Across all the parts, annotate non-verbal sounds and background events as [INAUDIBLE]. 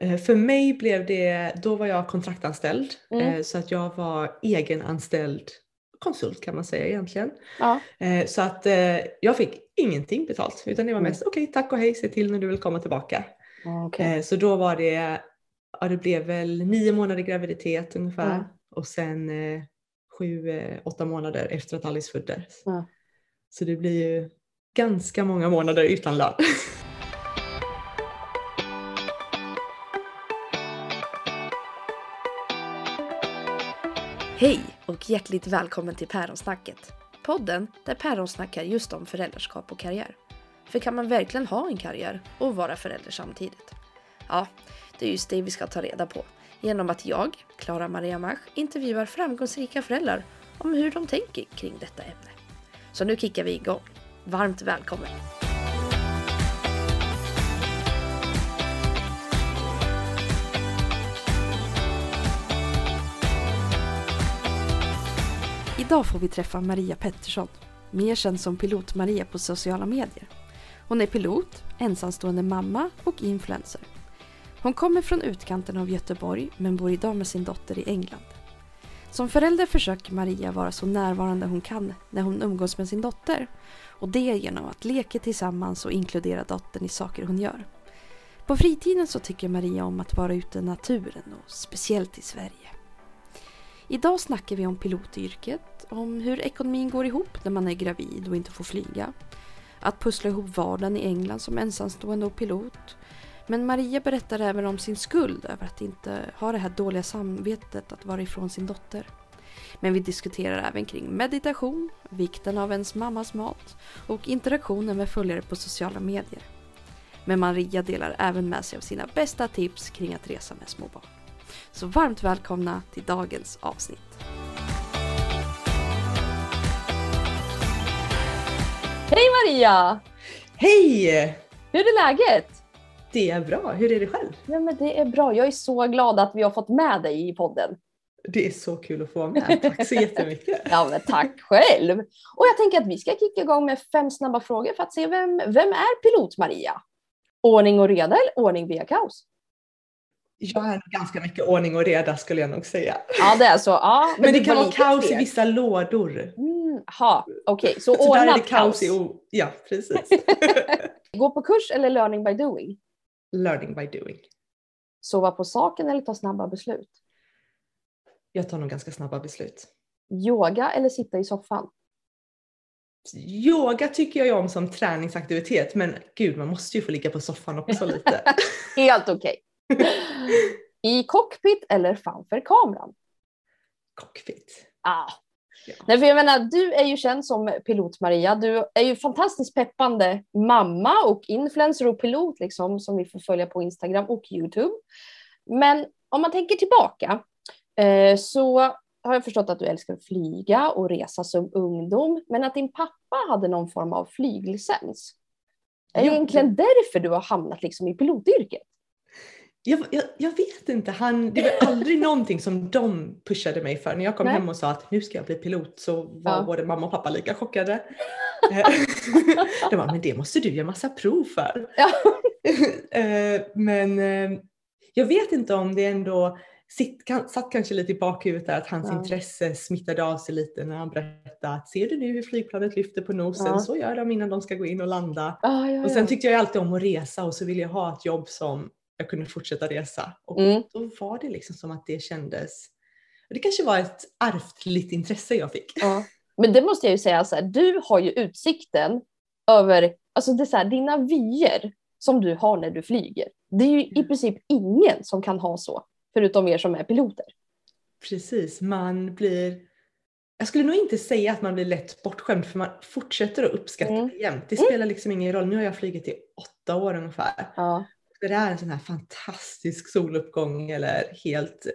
Eh, För mig blev det, då var jag kontraktanställd Mm. eh, så att jag var egenanställd konsult kan man säga egentligen. Ja. Eh, Så att jag fick ingenting betalt utan det var Mm. mest okej tack och hej, se till när du vill komma tillbaka. Eh, Så då var det, ja det blev väl nio månader graviditet ungefär Mm. och sen sju, åtta månader efter att Alice föddes. Så det blir ju ganska många månader utan lön. [LAUGHS] Hej och hjärtligt välkommen till Päronsnacket. Podden där päron snackar just om föräldraskap och karriär. För kan man verkligen ha en karriär och vara förälder samtidigt? Ja, det är just det vi ska ta reda på genom att jag, Klara Maria Mach, intervjuar framgångsrika föräldrar om hur de tänker kring detta ämne. Så nu kickar vi igång. Varmt välkommen! Idag får vi träffa Maria Pettersson, mer känd som Pilot-Maria på sociala medier. Hon är pilot, ensamstående mamma och influencer. Hon kommer från utkanten av Göteborg men bor idag med sin dotter i England. Som förälder försöker Maria vara så närvarande hon kan när hon umgås med sin dotter. Och det genom att leka tillsammans och inkludera dottern i saker hon gör. På fritiden så tycker Maria om att vara ute i naturen och speciellt i Sverige. Idag snackar vi om pilotyrket, om hur ekonomin går ihop när man är gravid och inte får flyga. Att pussla ihop vardagen i England som ensamstående och pilot. Men Maria berättar även om sin skuld över att inte ha det här dåliga samvetet att vara ifrån sin dotter. Men vi diskuterar även kring meditation, vikten av ens mammas mat och interaktionen med följare på sociala medier. Men Maria delar även med sig av sina bästa tips kring att resa med små barn. Så varmt välkomna till dagens avsnitt. Hej Maria! Hej! Hur är läget? Det är bra, hur är det själv? Ja, men det är bra. Jag är så glad att vi har fått med dig i podden. Det är så kul att få vara med, tack så jättemycket. [LAUGHS] Ja, men tack själv! Och jag tänker att vi ska kicka igång med fem snabba frågor för att se vem, vem är Pilot-Maria? Ordning och reda eller ordning via kaos? Jag är ganska mycket ordning och reda skulle jag nog säga. Ja, det är så. Ja, Men det du kan var vara kaos i fler. vissa lådor. Mm, ha, okej. Så Så där är det ordnat kaos kaos. i. Ja, precis. [LAUGHS] Gå på kurs eller learning by doing? Learning by doing. Sova på saken eller ta snabba beslut? Jag tar nog ganska snabba beslut. Yoga eller sitta i soffan? Yoga tycker jag om som träningsaktivitet men gud man måste ju få ligga på soffan också lite. [LAUGHS] Helt okej. I cockpit eller framför kameran? Cockpit. Ah. Ja. Nej, för jag menar, du är ju känd som pilot Maria. Du är ju fantastiskt peppande mamma och influencer och pilot liksom, som vi får följa på Instagram och Youtube. Men om man tänker tillbaka eh, så har jag förstått att du älskar att flyga och resa som ungdom, men att din pappa hade någon form av flyglicens. Är det egentligen därför du har hamnat liksom i pilotyrket? Jag, jag, jag vet inte, han, det var aldrig någonting som de pushade mig för. När jag kom Nej. hem och sa att nu ska jag bli pilot så var Ja. både mamma och pappa lika chockade. [LAUGHS] Eh, [LAUGHS] de bara, men det måste du göra massa prov för. Ja. [LAUGHS] Eh, men eh, jag vet inte om det ändå sitt, satt kanske lite i bakhuvudet där att hans Ja. intresse smittade av sig lite när han berättade att ser du nu hur flygplanet lyfter på nosen Ja. så gör de innan de ska gå in och landa. Ah, ja, Och sen tyckte jag alltid om att resa och så ville jag ha ett jobb som jag kunde fortsätta resa. Och Mm. då var det liksom som att det kändes, det kanske var ett ärftligt intresse jag fick. Ja. Men det måste jag ju säga, så här, du har ju utsikten över alltså det är så här, dina vyer som du har när du flyger. Det är ju i Mm. princip ingen som kan ha så, förutom er som är piloter. Precis, man blir, jag skulle nog inte säga att man blir lätt bortskämd för man fortsätter att uppskatta Mm. det jämt. Det Mm. spelar liksom ingen roll, nu har jag flugit i åtta år ungefär. Ja. Det är en sån här fantastisk soluppgång eller helt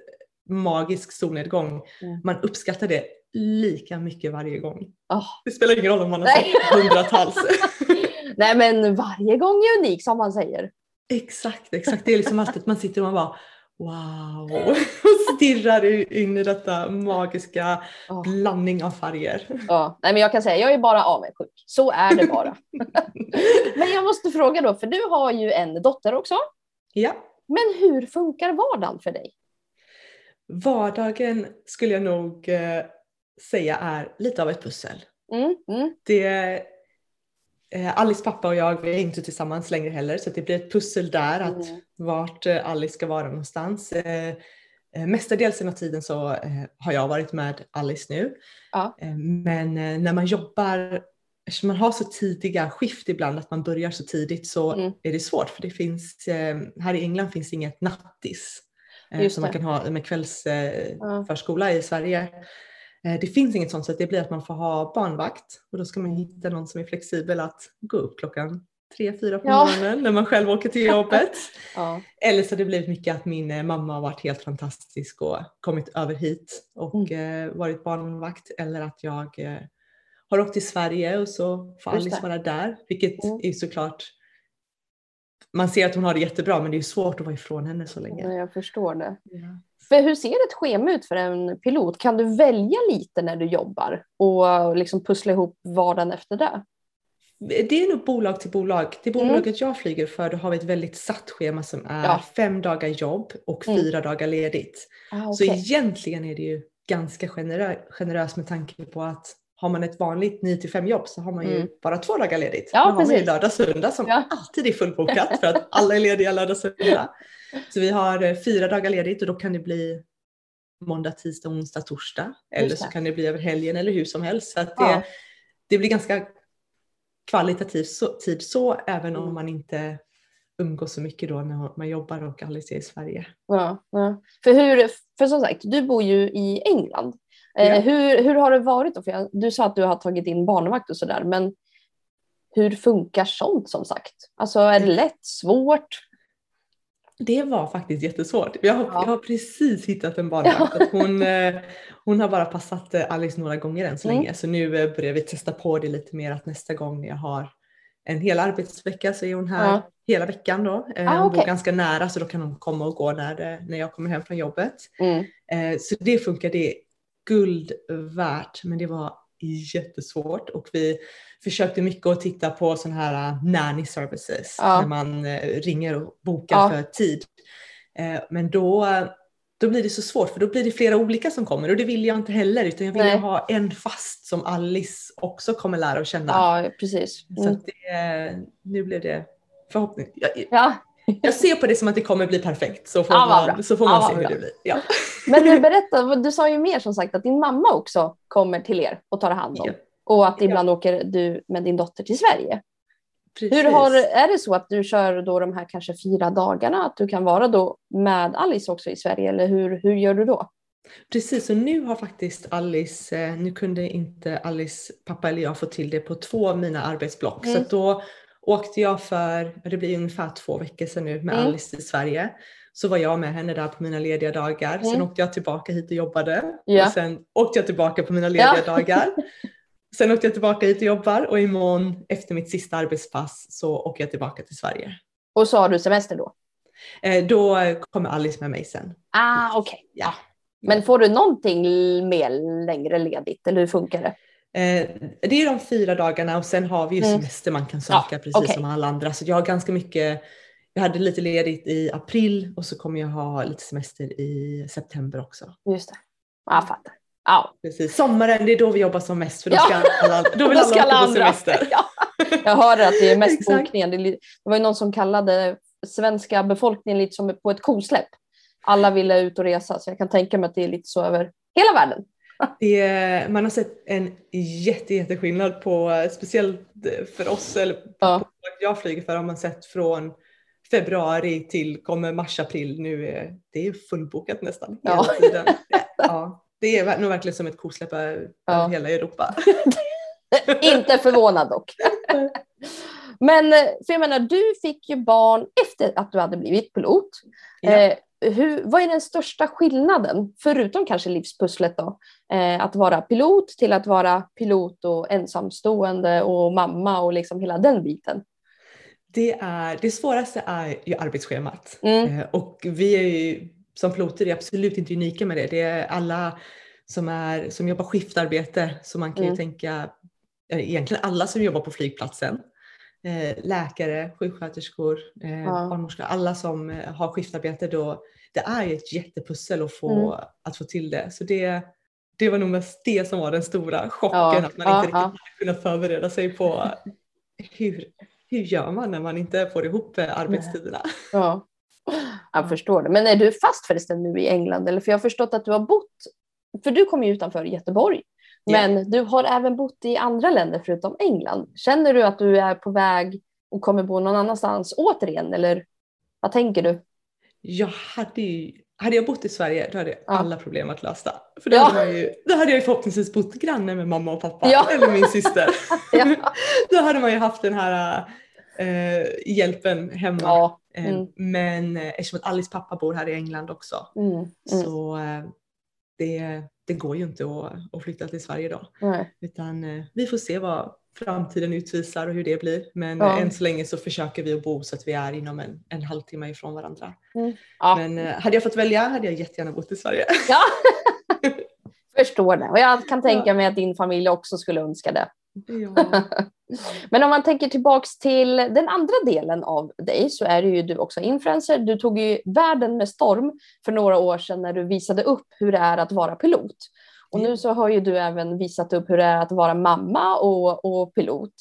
magisk solnedgång. Mm. Man uppskattar det lika mycket varje gång. Ah. Det spelar ingen roll om man har sett hundratals. [LAUGHS] Nej men varje gång är unik som man säger. exakt, exakt. Det är liksom alltid att man sitter och man bara wow [LAUGHS] och stirrar in i detta magiska Ja. blandning av färger. Ja. Nej men jag kan säga, jag är bara avundsjuk. Så är det bara. [LAUGHS] men jag måste fråga då, för du har ju en dotter också. Ja, Men hur funkar vardagen för dig? Vardagen skulle jag nog eh, säga är lite av ett pussel. Mm, mm, Det, eh, Alice pappa och jag vi är inte tillsammans längre heller så det blir ett pussel där att Mm. vart eh, Alice ska vara någonstans. Eh, eh, mestadels av tiden så eh, har jag varit med Alice nu. Ja. Eh, men eh, när man jobbar, eftersom man har så tidiga skift ibland att man börjar så tidigt så Mm. är det svårt för det finns, eh, här i England finns inget nattis. eh, Just Som man det. kan ha med kvällsförskola Ja. eh, i Sverige. Eh, Det finns inget sånt så att det blir att man får ha barnvakt och då ska man hitta någon som är flexibel att gå upp klockan tre, fyra på Ja. morgonen när man själv åker till jobbet. [LAUGHS] Ja. Eller så har det blivit mycket att min eh, mamma har varit helt fantastisk och kommit över hit och eh, varit barnvakt eller att jag har åkt till Sverige och så får Alice vara där. Vilket Mm. är såklart, man ser att hon har det jättebra men det är svårt att vara ifrån henne så länge. Ja, Jag förstår det. Ja. För hur ser ett schema ut för en pilot? Kan du välja lite när du jobbar och liksom pussla ihop vardagen efter det? Det är nog bolag till bolag. Det Mm. bolaget jag flyger för då har vi ett väldigt satt schema som är Ja. fem dagar jobb och Mm. fyra dagar ledigt. Ah, Så okej. egentligen är det ju ganska generö- generöst med tanke på att har man ett vanligt 9 5 jobb så har man ju Mm. bara två dagar ledigt. Ja, Då har man ju lördag söndag som Ja. alltid är fullbokat [LAUGHS] för att alla är lediga lördag söndag. Så vi har eh, fyra dagar ledigt och då kan det bli måndag, tisdag, onsdag, torsdag. Eller så kan det bli över helgen eller hur som helst. Så det, Ja. det blir ganska kvalitativ så, tid så även om man inte umgås så mycket då när man jobbar och Alice är i Sverige. Ja, ja. För, hur, för som sagt, du bor ju i England. Eh, Ja. hur, hur har det varit då? För du sa att du har tagit in barnvakt och sådär, men hur funkar sånt som sagt? Alltså är det lätt, svårt? Det var faktiskt jättesvårt. Jag har, Ja. jag har precis hittat en [LAUGHS] barnvakt. Hon, eh, hon har bara passat eh, Alice några gånger än så Mm. länge så nu eh, börjar vi testa på det lite mer att nästa gång jag har en hel arbetsvecka så är hon här Ja. hela veckan då. Eh, Ah, Hon bor okej. ganska nära så då kan hon komma och gå när, eh, när jag kommer hem från jobbet. Mm. Eh, Så det funkar, det guld värt men det var jättesvårt och vi försökte mycket att titta på sådana här uh, nanny services Ja. när man eh, ringer och bokar Ja. för tid. Eh, Men då, då blir det så svårt för då blir det flera olika som kommer och det vill jag inte heller utan jag vill Nej. ha en fast som Alice också kommer lära att känna. Ja, precis. Så Mm. att det, nu blev det förhoppning. Ja. Jag ser på det som att det kommer bli perfekt så får Ja, man, så får Ja, man vad se hur bra. det blir. Ja. [LAUGHS] Men du berätta, du sa ju mer som sagt att din mamma också kommer till er och tar hand om. Ja. Och att ibland åker du med din dotter till Sverige. Precis. Hur har, är det så att du kör då de här kanske fyra dagarna? Att du kan vara då med Alice också i Sverige? Eller hur, hur gör du då? Precis, och nu har faktiskt Alice, eh, nu kunde inte Alice pappa eller jag få till det på två av mina arbetsblock. Mm. Så då åkte jag för, det blir ungefär två veckor sedan nu med Mm. Alice till Sverige. Så var jag med henne där på mina lediga dagar. Sen Mm. åkte jag tillbaka hit och jobbade. Ja. Och sen åkte jag tillbaka på mina lediga Ja. dagar. [LAUGHS] Sen åkte jag tillbaka hit och jobbar och imorgon efter mitt sista arbetspass så åker jag tillbaka till Sverige. Och så har du semester då? Eh, då kommer Alice med mig sen. Ah, okej. Ja. Men får du någonting mer längre ledigt eller hur funkar det? Eh, det är de fyra dagarna och sen har vi ju Mm. semester man kan söka Ja, precis okej. som alla andra. Så jag har ganska mycket, jag hade lite ledigt i april och så kommer jag ha lite semester i september också. Just det. Ja, jag fattar. Ja, Precis. Sommaren, det är då vi jobbar som mest för då Ja. ska alla, då vill [LAUGHS] Då alla ska åka alla på semester. [LAUGHS] Ja. Jag hörde att det är mest li- det var ju någon som kallade svenska befolkningen lite som på ett kosläpp. Alla ville ut och resa så jag kan tänka mig att det är lite så över hela världen. Det man har sett en jätte, jätteskillnad på, speciellt för oss, eller Ja. jag flyger för har man sett från februari till kommer mars, april. Nu är det är fullbokat nästan hela Ja. tiden. [LAUGHS] Ja, det är nog verkligen som ett kosläpp över Ja. hela Europa. [LAUGHS] Inte förvånad dock. [LAUGHS] Men eh, för jag menar, du fick ju barn efter att du hade blivit pilot. Ja. Eh, hur, vad är den största skillnaden, förutom kanske livspusslet då, eh, att vara pilot till att vara pilot och ensamstående och mamma och liksom hela den biten? Det, är, det svåraste är ju arbetsschemat. Mm. Eh, Och vi är ju som piloter är absolut inte unika med det. Det är alla som, är, som jobbar skiftarbete så man kan ju Mm. tänka, eh, egentligen alla som jobbar på flygplatsen. Eh, läkare, sjuksköterskor, eh, Ja. barnmorskor, alla som eh, har skiftarbete då. Det är ju ett jättepussel att få, Mm. att få till det. Så det, det var nog mest det som var den stora chocken, Ja, att man ja, inte riktigt ja. kunnat förbereda sig på [LAUGHS] hur, hur gör man när man inte får ihop arbetstiderna. Ja. Jag förstår det. Men är du fast förresten nu i England? Eller för jag har förstått att du har bott, för du kommer ju utanför Göteborg. Men du har även bott i andra länder förutom England. Känner du att du är på väg och kommer bo någon annanstans återigen? Eller vad tänker du? Jag hade hade jag bott i Sverige då hade jag Ja. alla problem att lösa. För då, Ja. hade man ju, då hade jag ju förhoppningsvis bott granne med mamma och pappa Ja. eller min syster. [LAUGHS] [LAUGHS] Då hade man ju haft den här eh, hjälpen hemma. Eh, Mm. Men eh, eftersom att Alice pappa bor här i England också Mm. Mm. så eh, det, det går ju inte att, att flytta till Sverige då. Nej. Utan eh, vi får se vad framtiden utvisar och hur det blir. Men Ja. än så länge så försöker vi att bo så att vi är inom en, en halvtimme ifrån varandra. Ja. Men eh, hade jag fått välja hade jag jättegärna bott i Sverige. [LAUGHS] ja. [LAUGHS] Förstår det. Och jag kan tänka mig att din familj också skulle önska det. ja. [LAUGHS] [LAUGHS] Men om man tänker tillbaks till den andra delen av dig så är ju du också influencer. Du tog ju världen med storm för några år sedan när du visade upp hur det är att vara pilot. Och nu så har ju du även visat upp hur det är att vara mamma och, och pilot.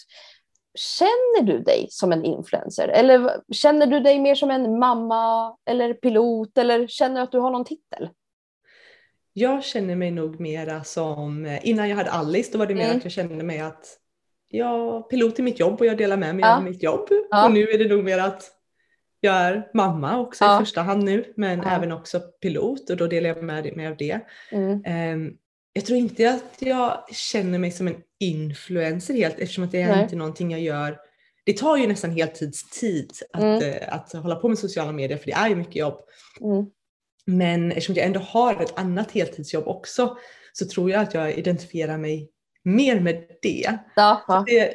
Känner du dig som en influencer? Eller känner du dig mer som en mamma eller pilot? Eller känner du att du har någon titel? Jag känner mig nog mera som, eh, innan jag hade Alice då var det mer Mm. att jag kände mig att jag pilot i mitt jobb och jag delar med mig Ja. av mitt jobb. Ja. Och nu är det nog mer att jag är mamma också Ja. i första hand nu men även också pilot och då delar jag med mig av det. Mm. Ehm, jag tror inte att jag känner mig som en influencer helt eftersom att det är Nej. inte någonting jag gör. Det tar ju nästan heltidstid att, Mm. eh, att hålla på med sociala medier för det är ju mycket jobb. Mm. Men eftersom jag ändå har ett annat heltidsjobb också så tror jag att jag identifierar mig mer med det. Ja, ja. det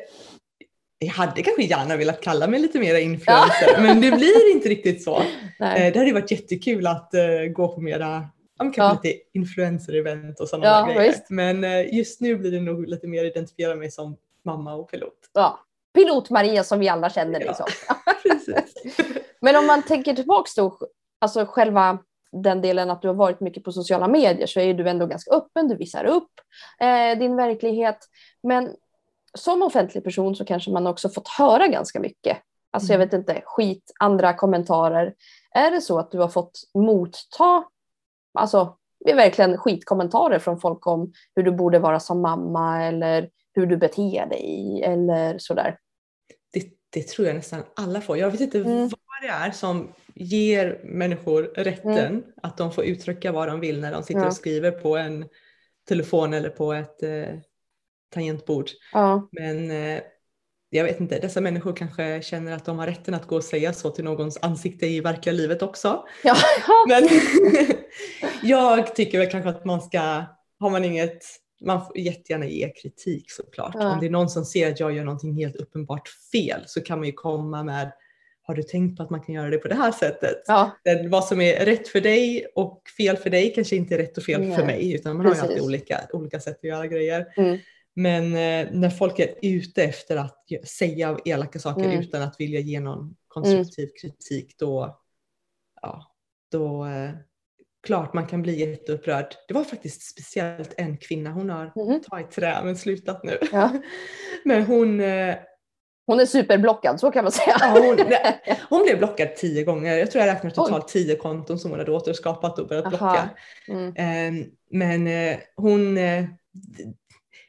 jag hade kanske gärna velat kalla mig lite mer influencer men det blir inte riktigt så. [LAUGHS] Nej. Eh, Det hade varit jättekul att eh, gå på mera ja, men kanske Ja. lite influencer-event och sådana Ja, grejer. visst. Men eh, just nu blir det nog lite mer identifiera mig som mamma och pilot. Ja. Pilot-Maria som vi alla känner. Ja. Liksom. [LAUGHS] Precis. [LAUGHS] Men om man tänker tillbaks då, alltså själva den delen att du har varit mycket på sociala medier så är du ändå ganska öppen, du visar upp eh, din verklighet. Men som offentlig person så kanske man också fått höra ganska mycket. Alltså jag Mm. vet inte, skit, andra kommentarer. Är det så att du har fått motta, alltså det är verkligen skitkommentarer från folk om hur du borde vara som mamma eller hur du beter dig eller sådär? det, det tror jag nästan alla får. Jag vet inte Mm. vad det är som ger människor rätten att de får uttrycka vad de vill när de sitter Ja. och skriver på en telefon eller på ett eh, tangentbord. Ja, Men eh, jag vet inte, dessa människor kanske känner att de har rätten att gå och säga så till någons ansikte i verkliga livet också. ja. [LAUGHS] Men [LAUGHS] jag tycker väl kanske att man ska, har man inget, man får jättegärna ge kritik såklart. Ja. Om det är någon som ser att jag gör någonting helt uppenbart fel så kan man ju komma med, har du tänkt på att man kan göra det på det här sättet? ja. Det- Vad som är rätt för dig och fel för dig kanske inte är rätt och fel Nej. för mig utan man har ju Precis. alltid olika, olika sätt att göra grejer. Mm. Men eh, när folk är ute efter att säga elaka saker Mm. utan att vilja ge någon konstruktiv kritik då, ja, då eh, klart man kan bli jätteupprörd. Det var faktiskt speciellt en kvinna, hon har Mhm. tagit trä men slutat nu. Ja. [LAUGHS] Men hon, eh, Hon är superblockad, så kan man säga. ja, hon, hon blev blockad tio gånger. Jag tror jag räknar totalt tio konton som hon hade återskapat och börjat blocka. Mm. Eh, men eh, hon, eh,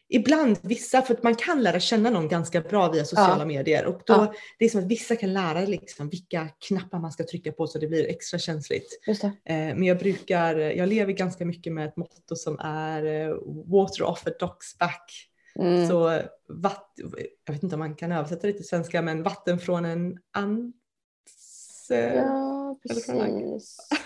ibland vissa, för att man kan lära känna någon ganska bra via sociala medier och då, Ja. det är som att vissa kan lära liksom vilka knappar man ska trycka på så det blir extra känsligt. Just det. Eh, men jag brukar, jag lever ganska mycket med ett motto som är eh, water off a duck's back. Mm. Så vatt, jag vet inte om man kan översätta det till svenska men vatten från en ants... eh, Ja, precis. [LAUGHS]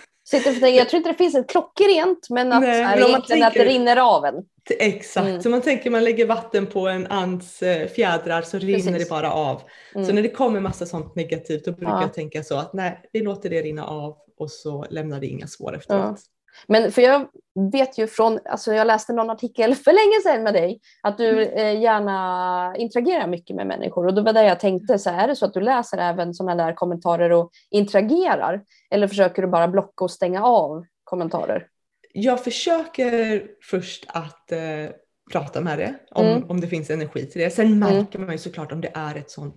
Jag tror inte det finns ett klockrent, men att, Nej, men man egentligen att det tänker- rinner av en. Exakt, Mm. så man tänker man lägger vatten på en ants fjädrar så rinner Precis. det bara av. Mm. Så när det kommer massa sånt negativt då brukar Ja. jag tänka så att nej, vi låter det rinna av och så lämnar det inga spår efteråt. Men för jag vet ju från, alltså jag läste någon artikel [LAUGHS] för länge sedan med dig, att du eh, gärna interagerar mycket med människor. Och då var det jag tänkte, så här, är det så att du läser även sådana där kommentarer och interagerar? Eller försöker du bara blocka och stänga av kommentarer? Jag försöker först att eh, prata med det, om, Mm. om det finns energi till det. Sen märker man ju såklart om det är ett sånt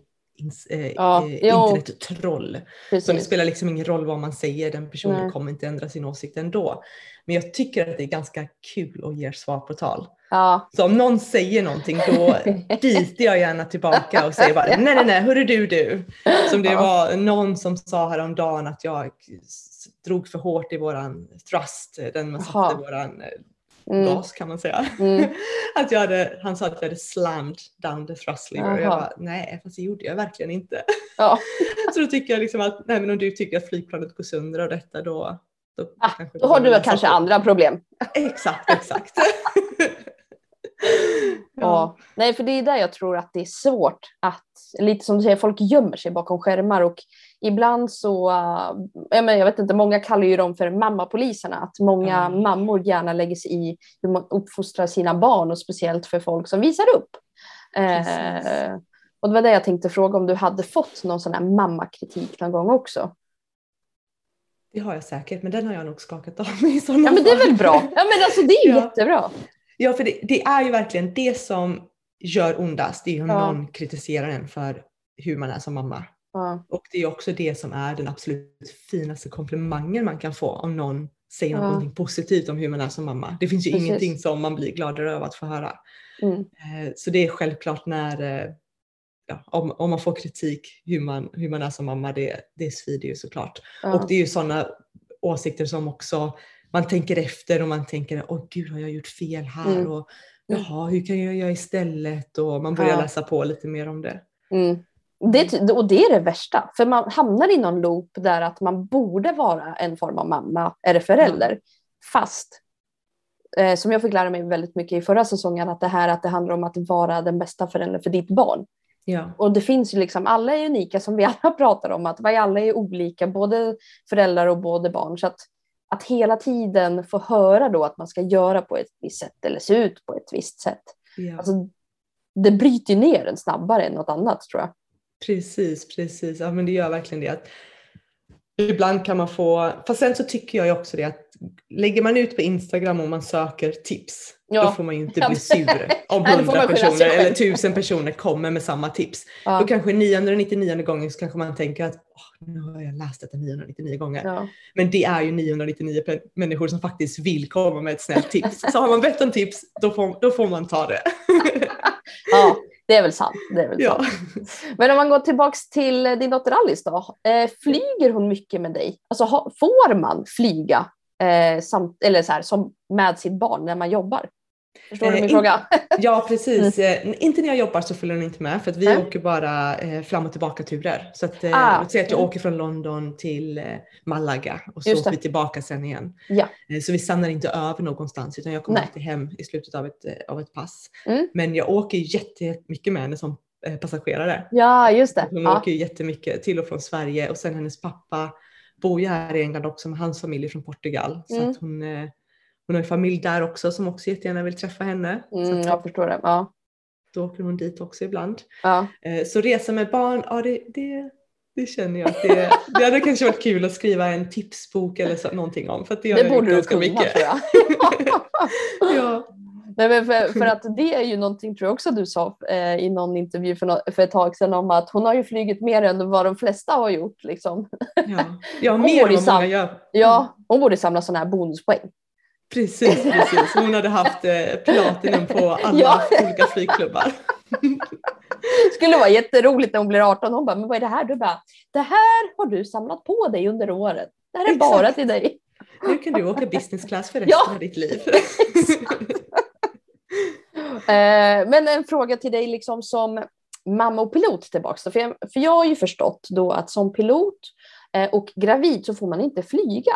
Ja, eh, internettroll. Så det spelar liksom ingen roll vad man säger, den personen Nej. kommer inte ändra sin åsikt ändå. Men jag tycker att det är ganska kul att ge svar på tal. Ja. Så om någon säger någonting då [LAUGHS] biter jag gärna tillbaka och säger bara nej nej nej hörru du du. Som det Ja. var någon som sa häromdagen att jag drog för hårt i våran thrust, den man satte våran eh, Mm. gas kan man säga. Mm. [LAUGHS] Att jag hade, han sa att jag hade slammed down the thrust lever och jag bara nej fast det gjorde jag verkligen inte. Ja. [LAUGHS] Så då tycker jag liksom att nej men om du tycker att flygplanet går sönder och detta då då, Ah, Då har du kanske på. andra problem. [LAUGHS] Exakt, exakt. Ja. Nej, för det är där jag tror att det är svårt att, lite som du säger, folk gömmer sig bakom skärmar och ibland så, jag, menar, jag vet inte, många kallar ju dem för mammapoliserna, att många Mm. mammor gärna lägger sig i hur man uppfostrar sina barn och speciellt för folk som visar upp. Eh, och det var det jag tänkte fråga om du hade fått någon sån här mammakritik någon gång också. Det har jag säkert, men den har jag nog skakat av mig i Ja men det är fall. väl bra. [LAUGHS] Ja men alltså det är Ja. jättebra. Ja, för det, det är ju verkligen det som gör ondast. Det är ju om Ja. någon kritiserar en för hur man är som mamma. Ja. Och det är också det som är den absolut finaste komplimangen man kan få om någon säger Ja. någonting positivt om hur man är som mamma. Det finns ju Precis. ingenting som man blir gladare av att få höra. Mm. Eh, Så det är självklart när eh, ja, om, om man får kritik hur man, hur man är som mamma, det, det svider ju såklart. Ja. Och det är ju sådana åsikter som också man tänker efter och man tänker åh gud har jag gjort fel här Mm. och jaha hur kan jag göra istället och man börjar Ja. läsa på lite mer om det. Mm. Det, och det är det värsta, för man hamnar i någon loop där att man borde vara en form av mamma eller förälder. Fast, eh, som jag fick lära mig väldigt mycket i förra säsongen, att det här att det handlar om att vara den bästa föräldern för ditt barn. Ja, Och det finns ju liksom, alla är unika som vi alla [LAUGHS] pratar om, att vi alla är olika, både föräldrar och både barn. Så att, att hela tiden få höra då att man ska göra på ett visst sätt eller se ut på ett visst sätt. ja. Alltså, det bryter ner en snabbare än något annat tror jag. Precis, precis. Ja men det gör verkligen det. Att ibland kan man få, fast sen så tycker jag ju också det att lägger man ut på Instagram och man söker tips, Ja. då får man ju inte bli sur [LAUGHS] om hundra personer eller tusen personer kommer med samma tips. Ja. Då kanske 999 gånger så kanske man tänker att "Åh, nu har jag läst detta 999 gånger. Ja. Men det är ju 999 pe- människor som faktiskt vill komma med ett snällt tips. Så har man bett om tips, då får, då får man ta det. [LAUGHS] ja, det är väl sant. Det är väl ja. sant. Men om man går tillbaks till din dotter Alice då. Eh, flyger hon mycket med dig? Alltså får man flyga eh, samt, eller så här, som med sitt barn när man jobbar? Förstår du Eh, min in- fråga? ja, precis. [LAUGHS] Eh, Inte när jag jobbar så följer hon inte med för att vi Nej. åker bara eh, fram och tillbaka turer. Så att, eh, Ah, låt säga att jag mm. åker från London till eh, Malaga och så åker vi tillbaka sen igen. Ja. Eh, så vi stannar inte över någonstans utan jag kommer Nej. alltid hem i slutet av ett, eh, av ett pass. Mm. Men jag åker jättemycket med henne som eh, passagerare. Ja, just det. Hon Ja. åker jättemycket till och från Sverige och sen hennes pappa bor ju här i England också med hans familj från Portugal. Så Mm. att hon, eh, hon har ju familj där också som också jättegärna vill träffa henne. Mm, så att jag förstår det. Ja. då åker hon dit också ibland. Ja. Eh, så resa med barn, ja det, det, det känner jag att det, det hade kanske varit kul att skriva en tipsbok eller så, någonting om. För det, Det borde du kunna tror jag. [LAUGHS] [LAUGHS] ja. Nej, för, för att det är ju någonting tror jag också du sa eh, i någon intervju för, nå- för ett tag sedan om att hon har ju flugit mer än vad de flesta har gjort. Liksom. Ja, ja mer än vad många gör. Ja, hon borde samla sådana här bonuspoäng. Precis, precis. Hon hade haft eh, platinum på alla Ja. olika flygklubbar. Det [LAUGHS] skulle vara jätteroligt när hon blir 18. Hon bara, men vad är det här? Du bara, det här har du samlat på dig under året. Det här är Exakt. bara till dig. Nu kan du åka business class för [LAUGHS] resten Ja. av ditt liv. [LAUGHS] Eh, men en fråga till dig liksom som mamma och pilot tillbaks. då. För jag, för jag har ju förstått då att som pilot eh, och gravid så får man inte flyga.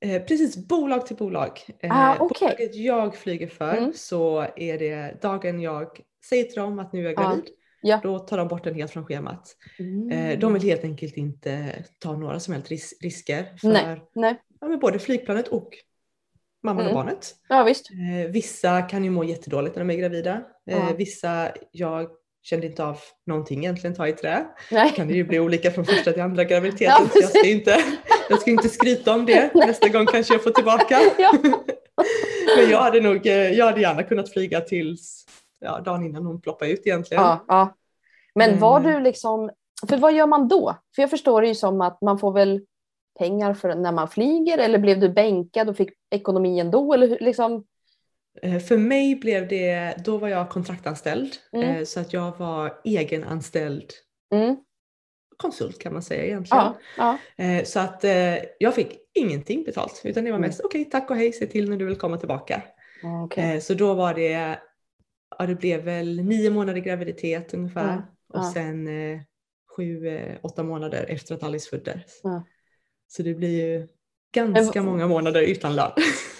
Eh, precis, bolag till bolag. Eh, Ah, okej. Bolaget jag flyger för Mm. så är det dagen jag säger till dem att nu är jag Ja. gravid. Ja. Då tar de bort den helt från schemat. Mm. Eh, de vill helt enkelt inte ta några som helst ris- risker för Nej, nej. ja, både flygplanet och mamman och Mm. barnet. Ja visst. Eh, vissa kan ju må jättedåligt när de är gravida. Eh, Ja. Vissa, jag kände inte av någonting egentligen, ta i trä. Nej. kan det ju bli olika från första till andra graviditeten. Ja, så jag ska, inte, jag ska inte skryta om det. [LAUGHS] Nästa gång kanske jag får tillbaka. [LAUGHS] Ja. [LAUGHS] Men jag hade nog, eh, jag hade gärna kunnat flyga tills ja, dagen innan hon ploppade ut egentligen. Ja, ja. Men var du liksom, för vad gör man då? För jag förstår det ju som att man får väl pengar för när man flyger eller blev du bänkad och fick ekonomi ändå? Eller liksom, För mig blev det, då var jag kontraktanställd. Mm. eh, Så att jag var egenanställd mm, konsult kan man säga egentligen. ja, ja, Eh, Så att eh, jag fick ingenting betalt utan det var Mm. mest okej tack och hej, se till när du vill komma tillbaka. okej. Eh, Så då var det, ja det blev väl nio månader graviditet ungefär Ja, och sen eh, sju, eh, åtta månader efter att Alice föddes. Så det blir ju ganska många månader utan lön.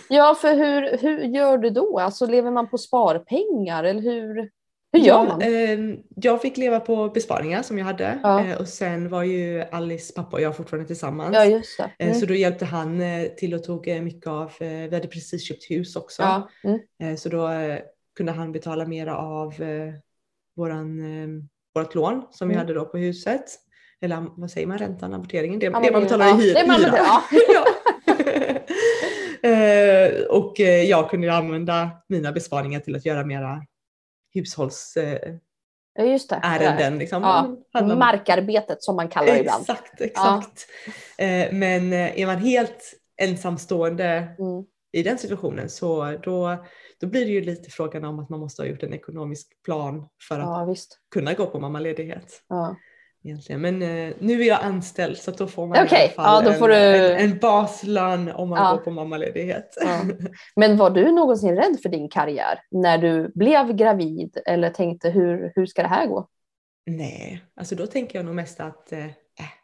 Ja, för hur, hur gör du då? Alltså lever man på sparpengar eller hur, hur gör man? eh, jag fick leva på besparingar som jag hade Ja. eh, och sen var ju Alice pappa och jag fortfarande tillsammans. Ja, just det. Eh, Mm. Så då hjälpte han eh, till och tog eh, mycket av, eh, vi hade precis köpt hus också. Ja, mm. Så då kunde han betala mera av våran, eh, vårt lån som vi Mm. hade då på huset. Eller vad säger man, räntan, amorteringen? Det, Ja, det man betalar ja, i hyra. det man betalar, Ja. [LAUGHS] [LAUGHS] [LAUGHS] Eh, och eh, jag kunde använda mina besparingar till att göra mera hushållsärenden. ja, just det. Liksom. Ja, om- Markarbetet som man kallar det ibland. Exakt, exakt. Eh, men eh, är man helt ensamstående Mm. i den situationen så då, då blir det ju lite frågan om att man måste ha gjort en ekonomisk plan för att Ja, kunna gå på mammaledighet. Egentligen. Men eh, nu är jag anställd så då får man Okej, i alla fall ja, en, du- en, en baslön om man Ja. går på mammaledighet. Ja. [LAUGHS] Men var du någonsin rädd för din karriär när du blev gravid eller tänkte hur, hur ska det här gå? Nej, alltså då tänker jag nog mest att eh, äh,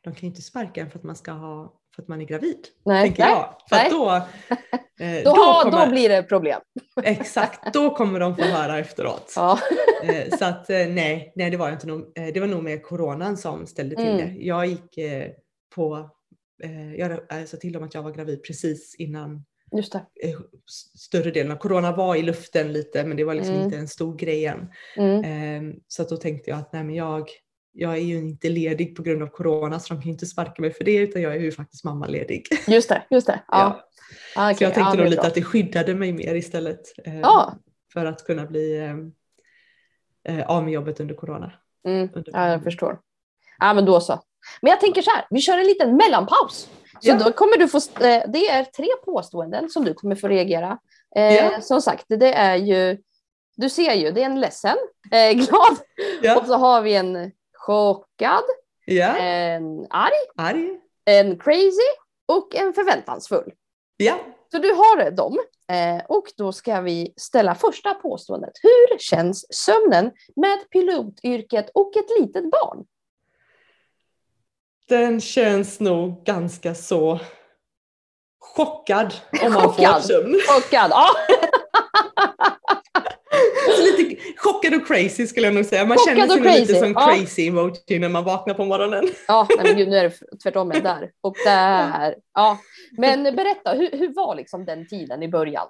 de kan ju inte sparka en för att man ska ha för att man är gravid. Nej, tänker nej, jag. För nej. då, [LAUGHS] eh, Då, har, kommer- då blir det problem. [LAUGHS] Exakt, då kommer de få höra efteråt. Ja. Eh, Så att eh, nej, nej det var inte nog. eh, Det var nog med coronan som ställde till Mm. det. Jag gick eh, på, eh, jag sa till dem att jag var gravid precis innan större delen av corona var i luften lite men det var liksom Mm. inte en stor grej än. Mm. Eh, Så att då tänkte jag att nej men jag, jag är ju inte ledig på grund av corona så de kan ju inte sparka mig för det utan jag är ju faktiskt mammaledig. Just det. Just det. Ja. Ah, Så okej. jag tänkte ja, är lite bra. att det skyddade mig mer istället. eh, Ja. För att kunna bli eh, eh, av med jobbet under corona. Mm. under Ja, jag förstår. Ja, men då så. Men jag tänker så här, vi kör en liten mellanpaus. Så Ja. då kommer du få, eh, det är tre påståenden som du kommer få reagera. Eh, Ja. Som sagt, det är ju, du ser ju, det är en ledsen, eh, [LAUGHS] glad och Ja, så har vi en chockad, ja. en arg, arg. en crazy och en förväntansfull. Ja. Så du har dem. Eh, och då ska vi ställa första påståendet. Hur känns sömnen med pilotyrket och ett litet barn? Den känns nog ganska så chockad om man får Chockad. sömn. Chockad! Ja. [LAUGHS] Så lite chockad och crazy skulle jag nog säga. Man Chockad känner sig lite som ja. crazy emoji när man vaknar på morgonen. Ja, nej men gud, nu är det [LAUGHS] tvärtom där och där. Ja. Men berätta, hur, hur var liksom den tiden i början?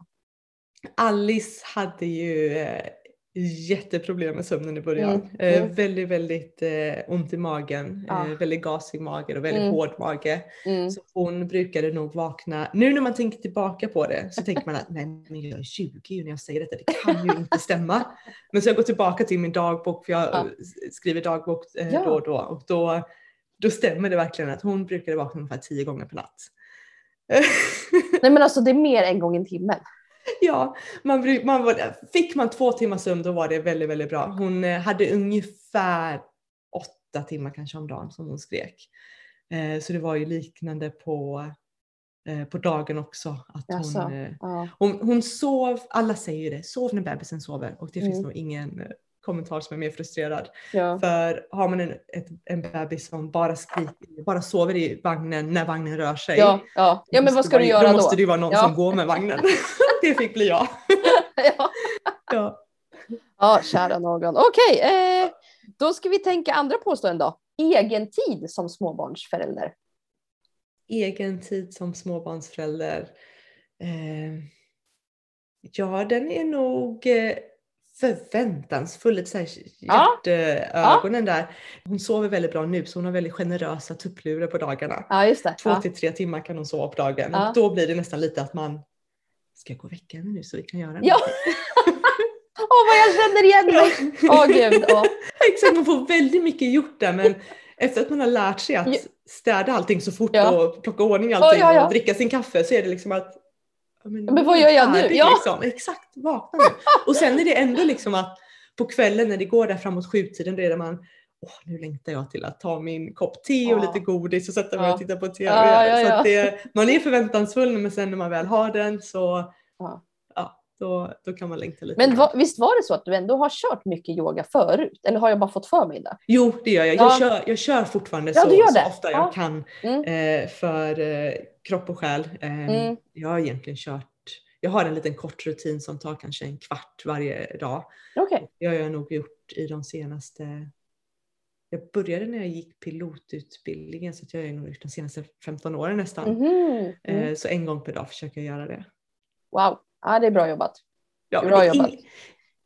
Alice hade ju eh, jätteproblem med sömnen i början. Mm, Eh, mm. väldigt, väldigt eh, ont i magen. Ja. Eh, väldigt gasig mage och väldigt Mm. hård mage. Mm. Så hon brukade nog vakna, nu när man tänker tillbaka på det så tänker man att nej men jag är 20 när jag säger detta, det kan ju inte stämma. Men så jag går tillbaka till min dagbok, för jag Ja. eh, skriver dagbok eh, Ja. då och då och då, då stämmer det verkligen att hon brukade vakna ungefär 10 gånger per natt. Nej men alltså det är mer en gång i timmen. [LAUGHS] ja, man, man var, fick man två timmar sömn då var det väldigt, väldigt bra. Hon eh, hade ungefär åtta timmar kanske om dagen som hon skrek. Eh, så det var ju liknande på, eh, på dagen också. Att hon, eh, Ja. hon, hon sov, alla säger ju det, sov när bebisen sover och det finns Mm. nog ingen kommentar som är mer frustrerad. Ja. För har man en, ett, en bebis som bara skriker, bara sover i vagnen när vagnen rör sig. Ja, ja. ja, men vad ska du göra Då då? måste det ju vara någon Ja. som går med vagnen. [LAUGHS] det fick bli jag. [LAUGHS] ja. Ja. ja, kära någon. Okej, eh, då ska vi tänka andra påståenden då. Egen tid som småbarnsförälder. Egen tid som småbarnsförälder. Eh, Ja, den är nog eh, förväntansfull, lite såhär Ja. hjärtögonen där. Hon sover väldigt bra nu så hon har väldigt generösa tupplurar på dagarna. Ja. Två Ja. till tre timmar kan hon sova på dagen. Ja. Då blir det nästan lite att man, ska jag gå och väcka henne nu så vi kan göra Ja. [LAUGHS] Åh, vad jag känner igen mig! Åh gud. åh. [LAUGHS] Exakt, man får väldigt mycket gjort där men efter att man har lärt sig att städa allting så fort Ja. och plocka ordning allting Ja, ja, ja. och dricka sin kaffe så är det liksom att men, Men vad gör jag nu? Ja. Liksom. Exakt, vakna nu. Och sen är det ändå liksom att på kvällen när det går där framåt sjutiden då är det man Åh, nu längtar jag till att ta min kopp te och Ja. lite godis och sätta mig Ja. och titta på TV. Ja, ja, Så ja. det, man är förväntansfull men sen när man väl har den så Ja. ja, då, då kan man längta lite. Men va, visst var det så att du ändå har kört mycket yoga förut? Eller har jag bara fått för mig det? Jo, det gör jag. Ja. Jag, kör, jag kör fortfarande Ja, så, du gör så ofta Ja. jag kan Mm. eh, för eh, kropp och själ. Eh, Mm. Jag har egentligen kört, jag har en liten kort rutin som tar kanske en kvart varje dag. Okej. Det har jag nog gjort i de senaste, jag började när jag gick pilotutbildningen så att jag har nog gjort de senaste 15 åren nästan. Mm. Eh, så en gång per dag försöker jag göra det. Wow, ja, det är bra jobbat. Ja, Bra det, är jobbat.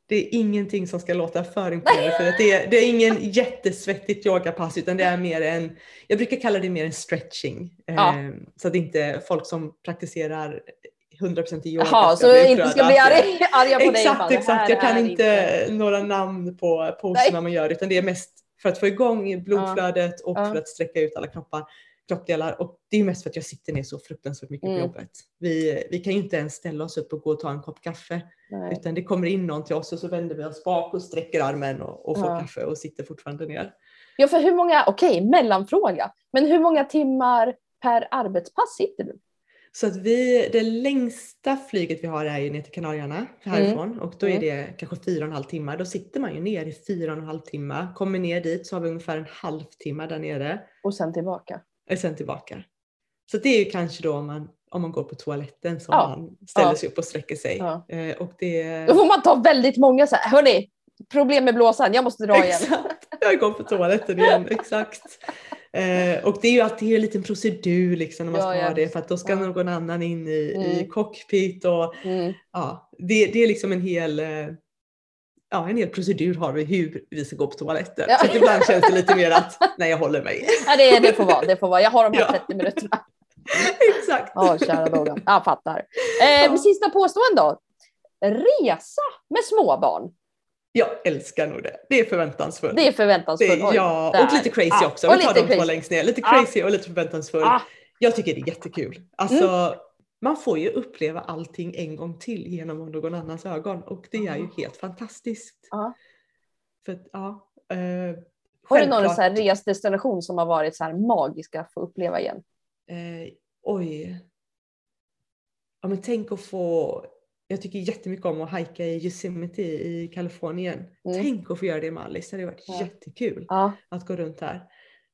det är ingenting som ska låta för imponerande för att det är, det är ingen [LAUGHS] jättesvettigt yogapass utan det är mer en, jag brukar kalla det mer en stretching. Ja. Eh, så att inte folk som praktiserar 100% i yoga Jaha, så bli inte ska bli det- arga, arga på dig. Exakt, det exakt. Jag kan är inte några namn på poserna man gör utan det är mest för att få igång blodflödet och för att sträcka ut alla kroppar, kroppdelar. Och det är mest för att jag sitter ner så fruktansvärt mycket Mm. på jobbet. Vi, vi kan ju inte ens ställa oss upp och gå och ta en kopp kaffe Nej. utan det kommer in någon till oss och så vänder vi oss bak och sträcker armen och, och får kaffe och sitter fortfarande ner. Ja, för hur många, okej, mellanfråga. Men hur många timmar per arbetspass sitter du? Så att vi, det längsta flyget vi har är ju ner till Kanarieöarna härifrån och då är Mm. det kanske fyra och en halv timme. Då sitter man ju ner i fyra och en halv timme. Kommer ner dit så har vi ungefär en halvtimme där nere Och sen tillbaka. och sen tillbaka. Så det är ju kanske då om man, om man går på toaletten som Ja. man ställer Ja. sig upp och sträcker sig. Ja. Eh, och det, Då får man ta väldigt många så här, hörni, problem med blåsan, jag måste dra igen. Exakt, jag går på toaletten igen, [LAUGHS] exakt. Eh, och det är ju alltid en liten procedur liksom när man Ja, ska ja, ha det för att då ska Ja. någon annan in i, i Mm. cockpit och Mm. ja, det, det är liksom en hel eh, Ja, en hel procedur har vi hur vi ska gå på toaletten. Ja. Så ibland känns det lite mer att, nej jag håller mig. Ja, det, det får vara, det får vara. Jag har de här Ja. 30 minuterna. [LAUGHS] Exakt. Ja, kära någon. Jag fattar. Eh. Sista påstående då. Resa med småbarn. Jag älskar nog det. Det är förväntansfullt. Det är förväntansfullt. Det- Oj, ja, där. och lite crazy Ja, också. Vi tar de två längst ner. Lite Ja. crazy och lite förväntansfull. Ah, Jag tycker det är jättekul. Alltså, Mm. man får ju uppleva allting en gång till genom någon annans ögon och det är ju Ja. helt fantastiskt. För ja, eh, har du någon så här resdestination som har varit så här magisk att få uppleva igen? eh, oj. Ja men tänk att få, jag tycker jättemycket om att hajka i Yosemite i Kalifornien. Mm. Tänk att få göra det med Alice, det hade varit Ja. jättekul. Ja. att gå runt här.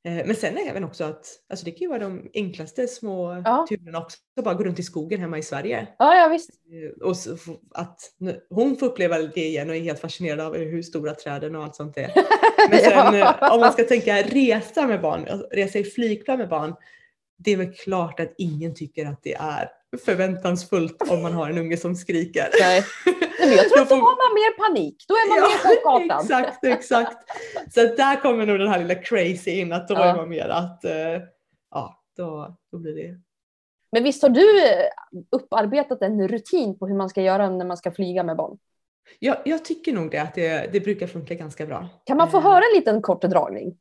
Eh, Men sen är även också att alltså det kan ju vara de enklaste små Ja. turerna också. Att bara gå runt i skogen hemma i Sverige. ja, ja visst. Eh, Och så att hon får uppleva det igen och är helt fascinerad av hur stora träden och allt sånt är. [LAUGHS] Men sen eh, om man ska tänka resa med barn, alltså resa i flygplan med barn. Det är väl klart att ingen tycker att det är förväntansfullt om man har en unge som skriker. Nej. Men jag tror att då har man mer panik. Då är man mer chockartad. exakt, exakt. Så där kommer nog den här lilla crazy in att då Ja. är man mer att eh, ja, då, då blir det. Men visst har du eh, upparbetat en rutin på hur man ska göra när man ska flyga med barn? Jag, jag tycker nog det att det, det brukar funka ganska bra. Kan man få Eh, höra en liten kort dragning?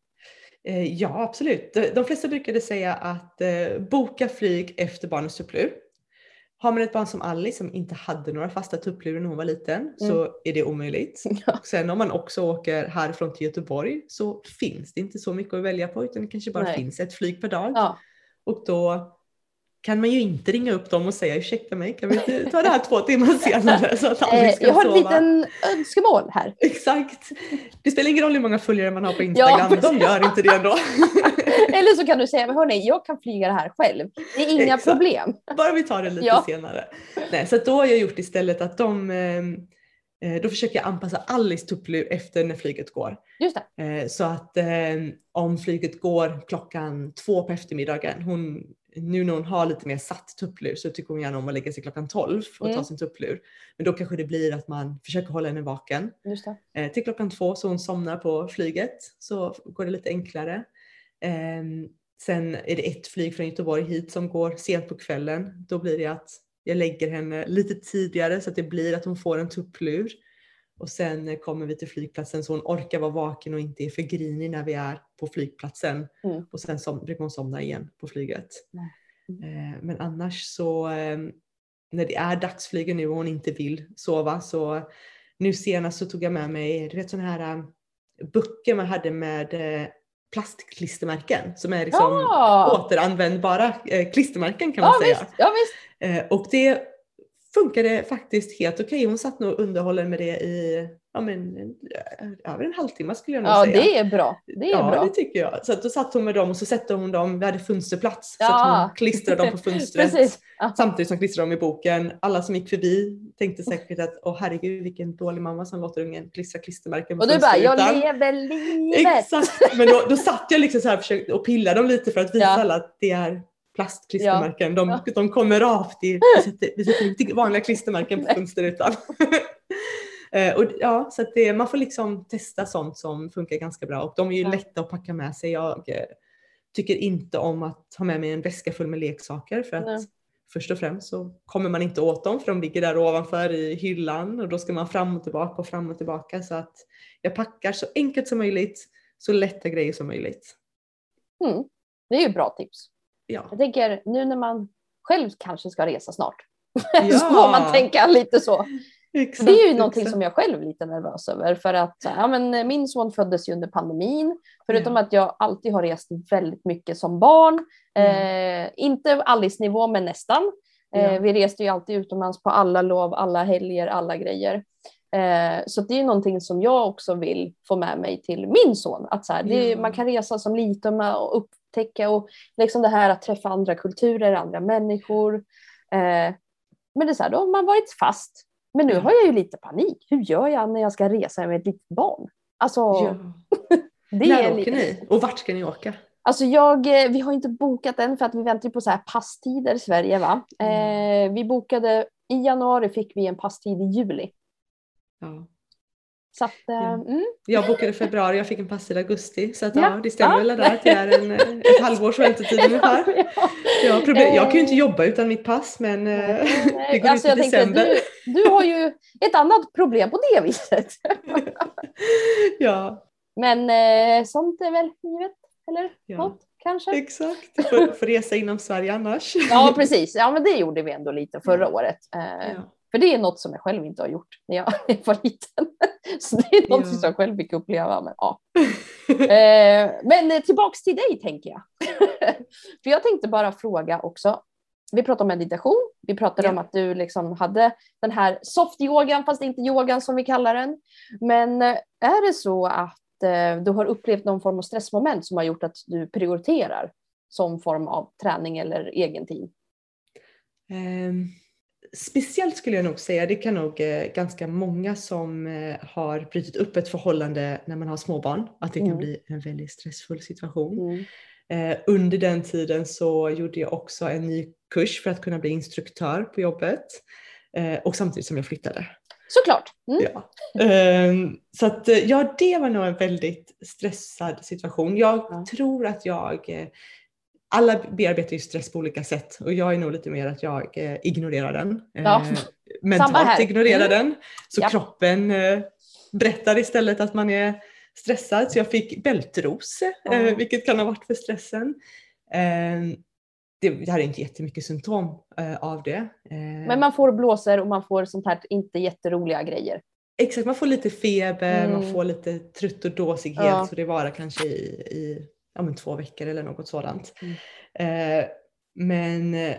Eh, ja, absolut. De, flesta brukade säga att eh, boka flyg efter barnets tupplur. Har man ett barn som Alice som inte hade några fasta tupplurar när hon var liten så är det omöjligt. [LAUGHS] Ja. Sen om man också åker härifrån till Göteborg så finns det inte så mycket att välja på utan det kanske bara Nej. finns ett flyg per dag. Ja. Och då kan man ju inte ringa upp dem och säga ursäkta mig, kan vi inte ta det här två timmar senare så att Eh, Alice ska jag har ett liten önskemål här. Exakt. Det spelar ingen roll hur många följare man har på Instagram, precis. de gör inte det ändå. [LAUGHS] Eller så kan du säga, men hörni, jag kan flyga det här själv. Det är inga Exakt. problem. Bara vi tar det lite Ja. senare. Nej, så då har jag gjort istället att de, ehm, eh, då försöker jag anpassa Alice tupplur efter när flyget går. Just det. Eh, Så att eh, om flyget går klockan två på eftermiddagen, hon nu när hon har lite mer satt tupplur så tycker hon gärna om att lägga sig klockan 12 och Mm. ta sin tupplur. Men då kanske det blir att man försöker hålla henne vaken eh, till klockan två så hon somnar på flyget så går det lite enklare. Ehm, sen är det ett flyg från Göteborg hit som går sent på kvällen. Då blir det att jag lägger henne lite tidigare så att det blir att hon får en tupplur. Och sen eh, kommer vi till flygplatsen så hon orkar vara vaken och inte är för grinig när vi är på flygplatsen. Mm. Och sen som, brukar hon somna igen på flyget. Mm. Eh, men annars så eh, när det är dagsflygen nu och hon inte vill sova så nu senast så tog jag med mig, du vet sådana här böcker man hade med plastklistermärken som är liksom Ja! återanvändbara äh, klistermärken kan man Ja säga. visst, ja visst. Och det funkade faktiskt helt okej. Hon satt nog underhållen med det i ja, men, över en halvtimme skulle jag nog Ja säga. det är bra. Det är ja, bra. det tycker jag. Så då satt hon med dem och så sätter hon dem, vi hade fönsterplats, så Ja. att hon klistrade dem på [LAUGHS] fönstret. Ja. Samtidigt som klistrade dem i boken. Alla som gick förbi tänkte säkert att åh herregud vilken dålig mamma som låter ungen klistra klistermärken på Och du bara, jag fönsterrutan." lever livet. Exakt! Men då, då satt jag liksom så här och, och pillade dem lite för att visa Ja. alla att det är plastklistermärken. De, Ja. de kommer rakt i, vi sätter, vi sätter vanliga klistermärken på fönsterrutan. [LAUGHS] Eh, och, ja, så det, man får liksom testa sånt som funkar ganska bra och de är ju Ja. lätta att packa med sig. Jag eh, tycker inte om att ha med mig en väska full med leksaker för att Nej. först och främst så kommer man inte åt dem för de ligger där ovanför i hyllan och då ska man fram och tillbaka och fram och tillbaka så att jag packar så enkelt som möjligt, så lätta grejer som möjligt. Mm. Det är ju bra tips. Ja. Jag tänker nu när man själv kanske ska resa snart. [LAUGHS] Ja. så får man tänka lite så. Exakt, Det är ju någonting exakt. som jag själv är lite nervös över. För att ja, men, min son föddes ju under pandemin. Förutom Ja. att jag alltid har rest väldigt mycket som barn. Mm. Eh, inte Alice-nivå men nästan. Eh, Ja. vi reste ju alltid utomlands på alla lov, alla helger, alla grejer. Eh, så det är ju någonting som jag också vill få med mig till min son. Att så här, det. Man kan resa som liten och upptäcka och liksom det här att träffa andra kulturer, andra människor. Eh, men det är så här, då har man varit fast. Men nu Ja. har jag ju lite panik. Hur gör jag när jag ska resa med ett litet barn? Alltså, Ja. [LAUGHS] det När är åker lite... ni? Och vart ska ni åka? Alltså jag, eh, vi har inte bokat än för att vi väntar på så här passtider i Sverige. Va? Mm. Eh, vi bokade i januari fick vi en passtid i juli. Ja. Så att, eh, Ja. mm. Jag bokade februari, jag fick en pass i augusti så att, Ja. ja. det stämmer Ja. väl där att det är en, eh, ett halvårs väntetid ungefär. Jag, har problem, jag kan ju inte Eh, jobba utan mitt pass men [LAUGHS] det går alltså ut i jag tänkte, december. du, du har ju ett annat problem på det viset. [LAUGHS] ja, Men sånt är väl givet, eller? Ja. Något, kanske? exakt. Får, får resa inom Sverige annars. Ja, precis. Ja, men det gjorde vi ändå lite förra året. För det är något som jag själv inte har gjort när jag [LAUGHS] var liten. [LAUGHS] Så det är något Ja. som jag själv fick uppleva. Men, ja. [LAUGHS] eh, men eh, tillbaks till dig tänker jag. För jag tänkte bara fråga också. Vi pratade om meditation. Vi pratade Ja. om att du liksom hade den här soft-yogan, fast inte yogan som vi kallar den. Men eh, är det så att eh, du har upplevt någon form av stressmoment som har gjort att du prioriterar som form av träning eller egen tid? Ehm, speciellt skulle jag nog säga, det kan nog eh, ganska många som eh, har brutit upp ett förhållande när man har småbarn, att det kan Mm. bli en väldigt stressfull situation. Mm. Eh, under den tiden så gjorde jag också en ny kurs för att kunna bli instruktör på jobbet. Och samtidigt som jag flyttade. Såklart. Mm. Ja. Ehm, så att ja, det var nog en väldigt stressad situation. Jag Ja. tror att jag, alla bearbetar ju stress på olika sätt och jag är nog lite mer att jag eh, ignorerar den. Eh, Ja. Mentalt ignorerar Mm. den. Så Ja. kroppen eh, berättar istället att man är stressad. Så jag fick bältros, eh, vilket kan ha varit för stressen. Ehm, det, jag hade inte jättemycket symptom eh, av det. Eh, Men man får blåsor och man får sånt här inte jätteroliga grejer. Exakt, man får lite feber, man Mm. får lite trött och dåsighet Ja. så det varar kanske i, i ja, men två veckor eller något sådant. Mm. Eh, men eh,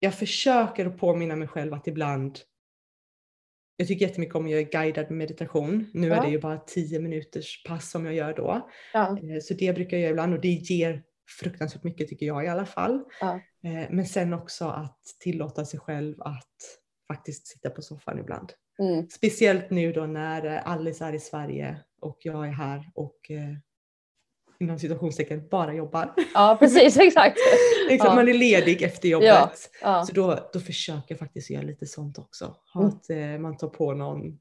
jag försöker att påminna mig själv att ibland jag tycker jättemycket om att göra guidad meditation. Nu är Ja. det ju bara 10 minuters pass som jag gör då. Ja. Eh, Så det brukar jag göra ibland och det ger fruktansvärt mycket tycker jag i alla fall. Ja. Eh, Men sen också att tillåta sig själv att faktiskt sitta på soffan ibland. Mm. Speciellt nu då när eh, Alice är i Sverige och jag är här och eh, inom situationstecken bara jobbar. Ja, precis, [LAUGHS] exakt. liksom, Ja. Man är ledig efter jobbet. Ja, ja. Så då, då försöker jag faktiskt göra lite sånt också. Mm. att eh, man tar på någon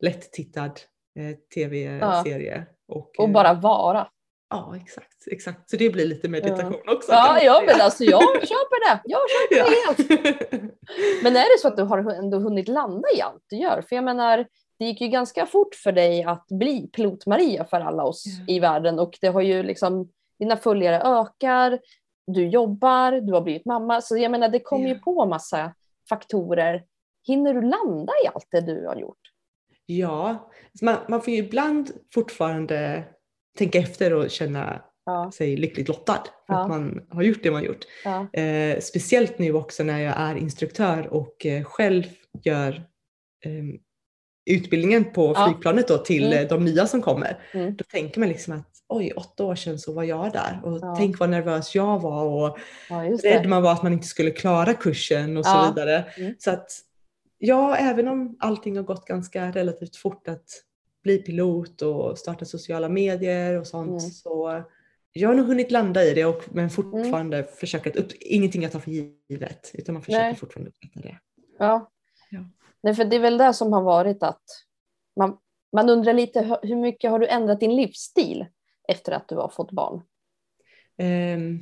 lätt-tittad eh, tv-serie. Och, Och eh, bara vara. Ja, exakt, exakt. Så det blir lite meditation också. Ja, man ja säga. men alltså jag köper det. Jag köper det helt. Ja. [LAUGHS] Men är det så att du har ändå hunnit landa i allt du gör? För jag menar, det gick ju ganska fort för dig att bli pilot-Maria för alla oss Ja. i världen och det har ju liksom, dina följare ökar, du jobbar, du har blivit mamma. Så jag menar, det kommer ju Ja. på massa faktorer. Hinner du landa i allt det du har gjort? ja, man, man får ju ibland fortfarande tänka efter och känna Ja, sig lyckligt lottad för Ja. att man har gjort det man gjort. ja, Eh, speciellt nu också när jag är instruktör och eh, själv gör eh, utbildningen på flygplanet då till Mm. eh, de nya som kommer. Mm. Då tänker man liksom att oj, åtta år sedan så var jag där och Ja. tänk vad nervös jag var och ja rädd man var att man inte skulle klara kursen och Ja. så vidare. Mm. Så att ja, även om allting har gått ganska relativt fort att bli pilot och starta sociala medier och sånt Mm. så jag har nog hunnit landa i det och, men fortfarande försöka att upp, ingenting jag tar för givet utan man försöker Nej. fortfarande upprätta det. Ja. Ja. Nej, för det är väl det som har varit att man, man undrar lite hur- mycket har du ändrat din livsstil efter att du har fått barn? Ehm,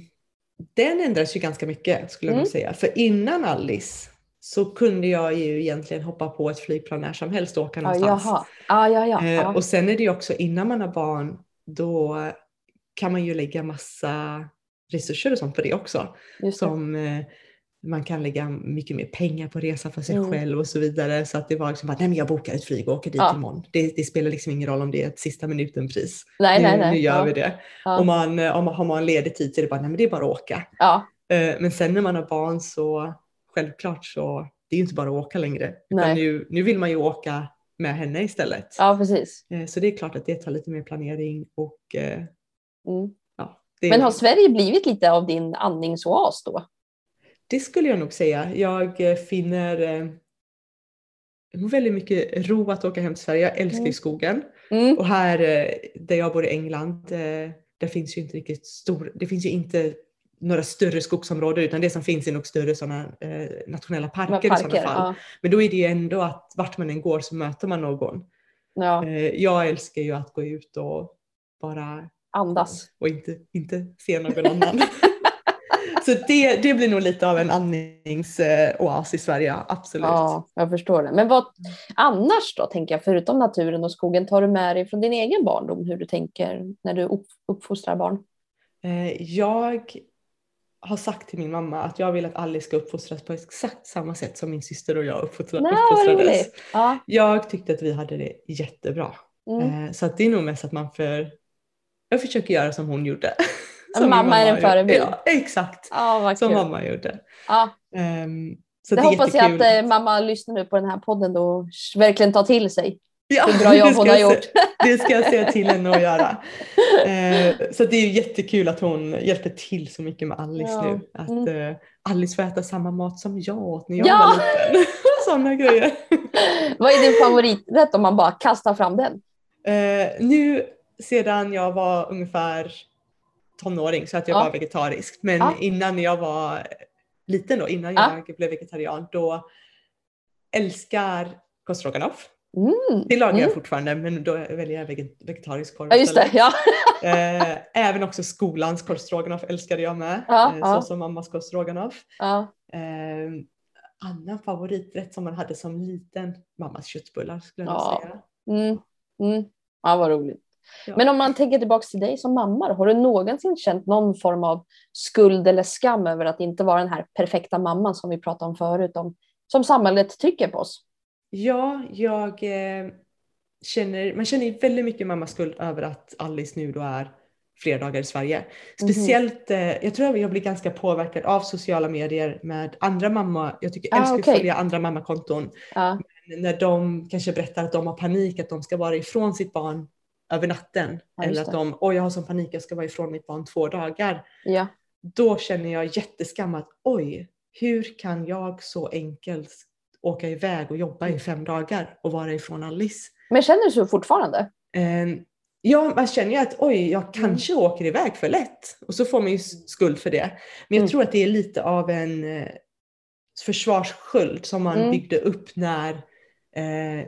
den ändras ju ganska mycket skulle jag Mm. säga. För innan Alice så kunde jag ju egentligen hoppa på ett flygplan när som helst och åka någonstans. jaha. Ja, ja, ja. Eh, ja. Och sen är det ju också innan man har barn, då kan man ju lägga massa resurser och sånt på det också. Det. Som eh, man kan lägga mycket mer pengar på resa för sig Mm. själv och så vidare. Så att det var liksom bara, nej men jag bokar ett flyg och åker dit Ja. imorgon. Det, det spelar liksom ingen roll om det är ett sista minuten-pris. Nej, nu, nej, nej. nu gör ja. vi det. Ja. Om man, om man, har man ledig tid så är det bara, nej men det är bara att åka. Ja, Eh, Men sen när man har barn så självklart så, det är ju inte bara att åka längre. Utan nu, nu vill man ju åka med henne istället. ja, precis. Eh, Så det är klart att det tar lite mer planering och eh, Mm. ja. Det, Men har Sverige blivit lite av din andningsoas då? Det skulle jag nog säga. Jag eh, finner eh, väldigt mycket ro att åka hem till Sverige. Jag älskar ju Mm. skogen. Mm. Och här eh, där jag bor i England, där finns ju inte riktigt stor, det finns ju inte några större skogsområden utan det som finns är nog större sådana eh, nationella parker, Med i sådana parker. fall. Ja. Men då är det ju ändå att vart man än går så möter man någon. ja, Eh, jag älskar ju att gå ut och bara andas. och inte, inte se någon annan. [LAUGHS] så det, det blir nog lite av en andningsoas i Sverige, absolut. Ja, jag förstår det. Men vad annars då, tänker jag, förutom naturen och skogen, tar du med dig från din egen barndom hur du tänker när du upp, uppfostrar barn? Eh, jag har sagt till min mamma att jag vill att Alice ska uppfostras på exakt samma sätt som min syster och jag Nej, uppfostrades. roligt. Ja. Jag tyckte att vi hade det jättebra. Mm. Eh, så att det är nog mest att man för, jag försöker göra som hon gjorde. [LAUGHS] Ja, min mamma är en förebild. Ja, exakt. Vad Som kul. mamma gjorde. Ja, Ehm, så det är hoppas jag att eh, mamma lyssnar nu på den här podden då och verkligen tar till sig. Ja, hur bra [LAUGHS] jobb det hon har jag se- gjort. [LAUGHS] Det ska jag säga till henne att göra. Eh, så det är ju jättekul att hon hjälper till så mycket med Alice Ja. nu. Att eh, Alice får äta samma mat som jag åt när jag Ja. var liten. [LAUGHS] Sådana grejer. Vad är din favoriträtt om man bara kastar fram den? Eh, nu sedan jag var ungefär tonåring så att jag Ja. var vegetarisk. Men Ja. innan jag var liten då, innan Ja. jag blev vegetarian, då älskar korvstroganoff. Mm. Det lagar jag Mm. fortfarande men då väljer jag veget- vegetarisk korv Ja, just det. Ja. [LAUGHS] Eh, även också skolans korvstroganoff älskade jag med. Ja, eh, ja. Så som mammas korvstroganoff. Ja. Eh, annan favoriträtt som man hade som liten, mammas köttbullar skulle jag Ja. säga. Mm. Mm. ja, vad roligt. Ja. Men om man tänker tillbaka till dig som mamma, då, har du någonsin känt någon form av skuld eller skam över att inte vara den här perfekta mamman som vi pratade om förut, om, som samhället trycker på oss? Ja, jag eh, känner, man känner väldigt mycket mammaskuld över att Alice nu då är flera dagar i Sverige. Mhm. Speciellt, eh, jag tror att jag blir ganska påverkad av sociala medier med andra mamma, jag tycker jag Ah, älskar okej. att följa andra mammakonton. Ja. När de kanske berättar att de har panik, att de ska vara ifrån sitt barn över natten. Ja, eller att de, oj jag har sån panik, jag ska vara ifrån mitt barn två dagar. Ja. Då känner jag jätteskam att oj, hur kan jag så enkelt åka iväg och jobba Mm. i fem dagar och vara ifrån Alice? Men känner du så fortfarande? Eh, Ja, man känner ju att oj, jag Mm. kanske åker iväg för lätt. Och så får man ju s- skuld för det. Men jag Mm. tror att det är lite av en eh, försvarssköld som man Mm. byggde upp när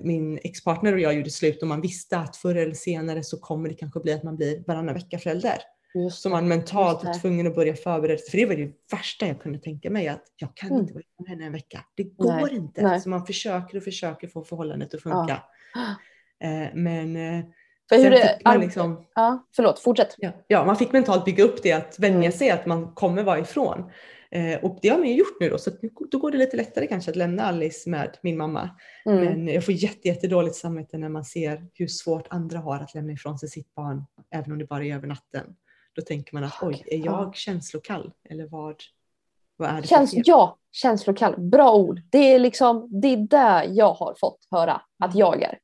min expartner och jag gjorde slut och man visste att förr eller senare så kommer det kanske bli att man blir varannan vecka förälder. Just Så man mentalt det. var tvungen att börja förbereda sig. För det var det värsta jag kunde tänka mig att jag kan Mm. inte vara med henne en vecka. Det går Nej, inte. nej. Så man försöker och försöker få förhållandet att funka. Eh, men eh, För hur fick man liksom ja, förlåt, fortsätt. Ja, ja, man fick mentalt bygga upp det att vänja Mm. sig att man kommer vara ifrån. Eh, och det har man ju gjort nu då, så nu, då går det lite lättare kanske att lämna Alice med min mamma. Mm. Men jag får jätte, jättedåligt samvete när man ser hur svårt andra har att lämna ifrån sig sitt barn, även om det bara är över natten. Då tänker man att oj, är jag Ja. känslokall? Eller vad, vad är det Käns, ja, känslokall. Bra ord. Det är liksom, det är där jag har fått höra att jag är.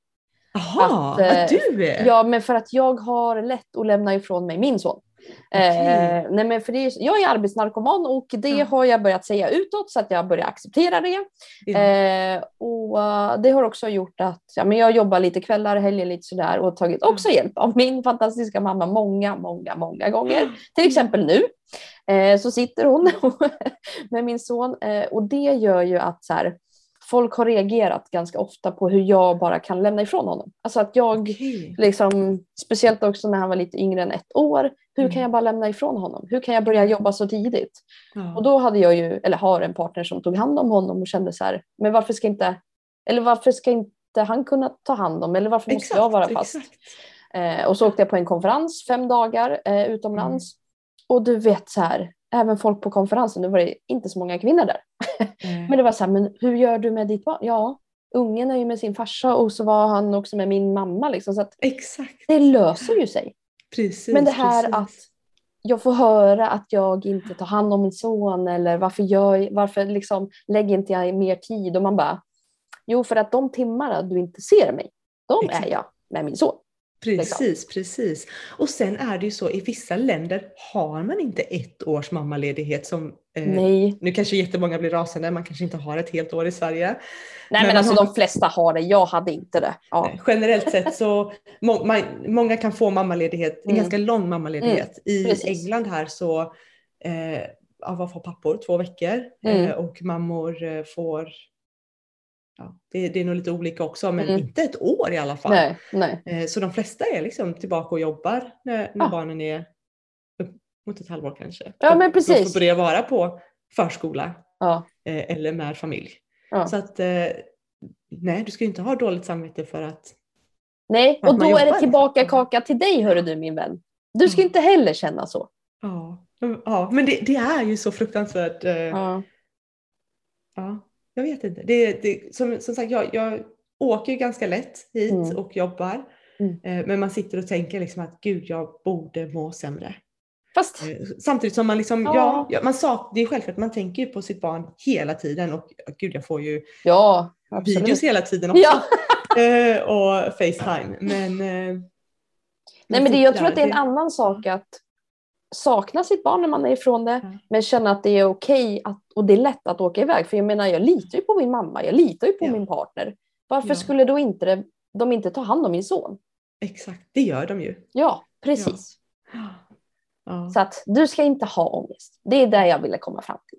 Jaha, att, eh, att du är? Ja, men för att jag har lätt att lämna ifrån mig min son. Eh, nej men för det är, jag är arbetsnarkoman och det Ja. har jag börjat säga utåt så att jag börjar acceptera det. Ja. Eh, och eh, det har också gjort att ja, men jag jobbar lite kvällar, helger lite sådär och tagit också hjälp av min fantastiska mamma många, många, många gånger. Till exempel nu eh, så sitter hon [LAUGHS] med min son eh, och det gör ju att så här, folk har reagerat ganska ofta på hur jag bara kan lämna ifrån honom. Alltså att jag Okej. liksom, speciellt också när han var lite yngre än ett år, hur Mm. kan jag bara lämna ifrån honom? Hur kan jag börja jobba så tidigt? Ja. Och då hade jag ju, eller har en partner som tog hand om honom och kände så här, men varför ska inte, eller varför ska inte han kunna ta hand om, eller varför måste jag vara fast? exakt. Eh, och så åkte jag på en konferens fem dagar eh, utomlands. Och du vet så här, även folk på konferensen, nu var det inte så många kvinnor där. Eh, Men det var så här, men hur gör du med ditt barn? Ja, ungen är ju med sin farsa och så var han också med min mamma. Liksom, så att Exakt. det löser ju sig. Precis, Men det här precis. att jag får höra att jag inte tar hand om min son eller varför, jag, varför liksom lägger inte jag mer tid? Och man bara, jo för att de timmarna du inte ser mig, de Exakt. är jag med min son. Precis, precis. Och sen är det ju så i vissa länder har man inte ett års mammaledighet som eh, Nej, Nu kanske jättemånga blir rasande, man kanske inte har ett helt år i Sverige. Nej Men men, alltså har- de flesta har det, jag hade inte det. Ja. Generellt sett så må, man, många kan få mammaledighet, en Mm. ganska lång mammaledighet. I precis. England här så eh, ja, vad får pappor? Två veckor. Mm. Eh, och mammor eh, får, ja, det, det är nog lite olika också, men Mm. inte ett år i alla fall. Nej, nej. Eh, Så de flesta är liksom tillbaka och jobbar när, när Ja. barnen är upp mot ett halvår kanske. Ja, men De precis. får börja vara på förskola Ja. eh, eller med familj. Ja. Så att eh, nej, du ska ju inte ha dåligt samvete för att Nej, Att och då är det tillbaka kaka till dig hörru du min vän. Du ska Mm. inte heller känna så. ja, ja men det, det är ju så fruktansvärt. Ja. Ja. jag vet inte. Det, det, som, som sagt, jag, jag åker ganska lätt hit Mm. och jobbar. Mm. Eh, men man sitter och tänker liksom att gud, jag borde må sämre. Fast, Eh, Samtidigt som man liksom, Ja. ja, man sak, det är självklart, man tänker ju på sitt barn hela tiden och gud jag får ju ja, absolut. videos hela tiden också. Ja. [LAUGHS] Eh, och Facetime. Men, Nej, men det, jag tror att det är en annan sak att sakna sitt barn när man är ifrån det, Ja. men känna att det är okej att, och det är lätt att åka iväg. För jag menar, jag litar ju på min mamma, jag litar ju på Ja. min partner. Varför Ja. skulle då inte det, de inte ta hand om min son? Exakt, det gör de ju. Ja, precis. Ja. Så att du ska inte ha ångest. Det är det jag ville komma fram till.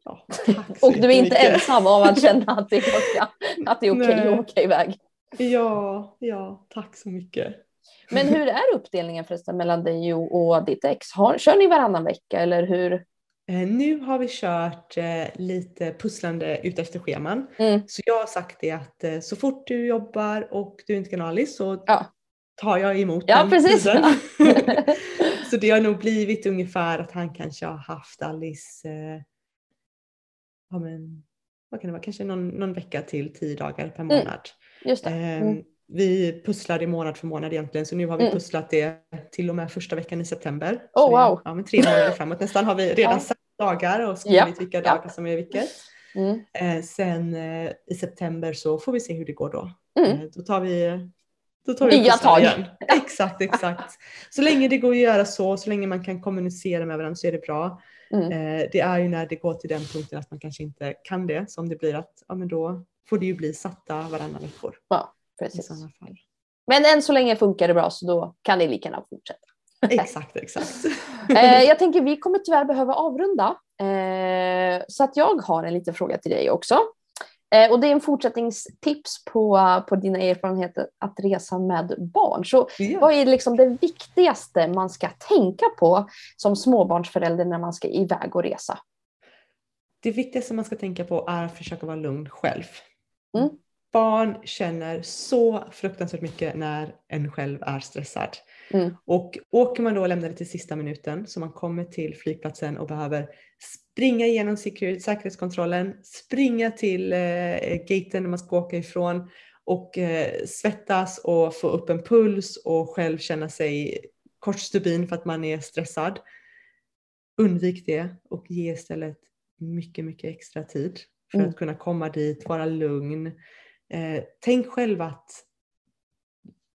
Och du är inte ensam av att känna att det är, okej- att det är okej Nej. att åka iväg. Ja, ja, tack så mycket. Men hur är uppdelningen förresten mellan dig och, ditt ex? Har, kör ni varannan vecka eller hur? Eh, nu har vi kört eh, lite pusslande ut efter scheman. Mm. Så jag har sagt det att eh, så fort du jobbar och du inte kan ha Alice så Ja. tar jag emot Ja, den precis. tiden. [LAUGHS] så det har nog blivit ungefär att han kanske har haft Alice eh, ja, men, vad kan det vara, kanske någon, någon vecka till tio dagar per Mm. månad. Just det. Ehm, Mm. Vi pusslade månad för månad egentligen så nu har vi Mm. pusslat det till och med första veckan i september. Oh, wow. Ja, men tre månader framåt nästan har vi redan Ja. satt dagar och Ja, skrivit vilka ja. dagar som är vilket. Mm. Eh, sen eh, i september så får vi se hur det går då. Mm. Eh, då tar vi då tar vi Nya pusslar tag. igen. [LAUGHS] Exakt, exakt. Så länge det går att göra så, så länge man kan kommunicera med varandra så är det bra. Mm. Det är ju när det går till den punkten att man kanske inte kan det som det blir att ja, men då får det ju bli satta varannan veckor i Precis. sådana fall. Men än så länge funkar det bra så då kan ni lika gärna fortsätta. [LAUGHS] [LAUGHS] Exakt, exakt. Eh, jag tänker vi kommer tyvärr behöva avrunda. Eh, så att jag har en liten fråga till dig också. Eh, och det är en fortsättningstips på, på dina erfarenheter att resa med barn. Så Ja. vad är liksom det viktigaste man ska tänka på som småbarnsförälder när man ska iväg och resa? Det viktigaste man ska tänka på är att försöka vara lugn själv. Mm. Barn känner så fruktansvärt mycket när en själv är stressad. Mm. Och åker man då och lämnar det till sista minuten så man kommer till flygplatsen och behöver springa igenom security, säkerhetskontrollen, springa till eh, gaten när man ska åka ifrån och eh, svettas och få upp en puls och själv känna sig kort stubin för att man är stressad. Undvik det och ge istället mycket, mycket extra tid för Mm. att kunna komma dit, vara lugn. Eh, tänk själv att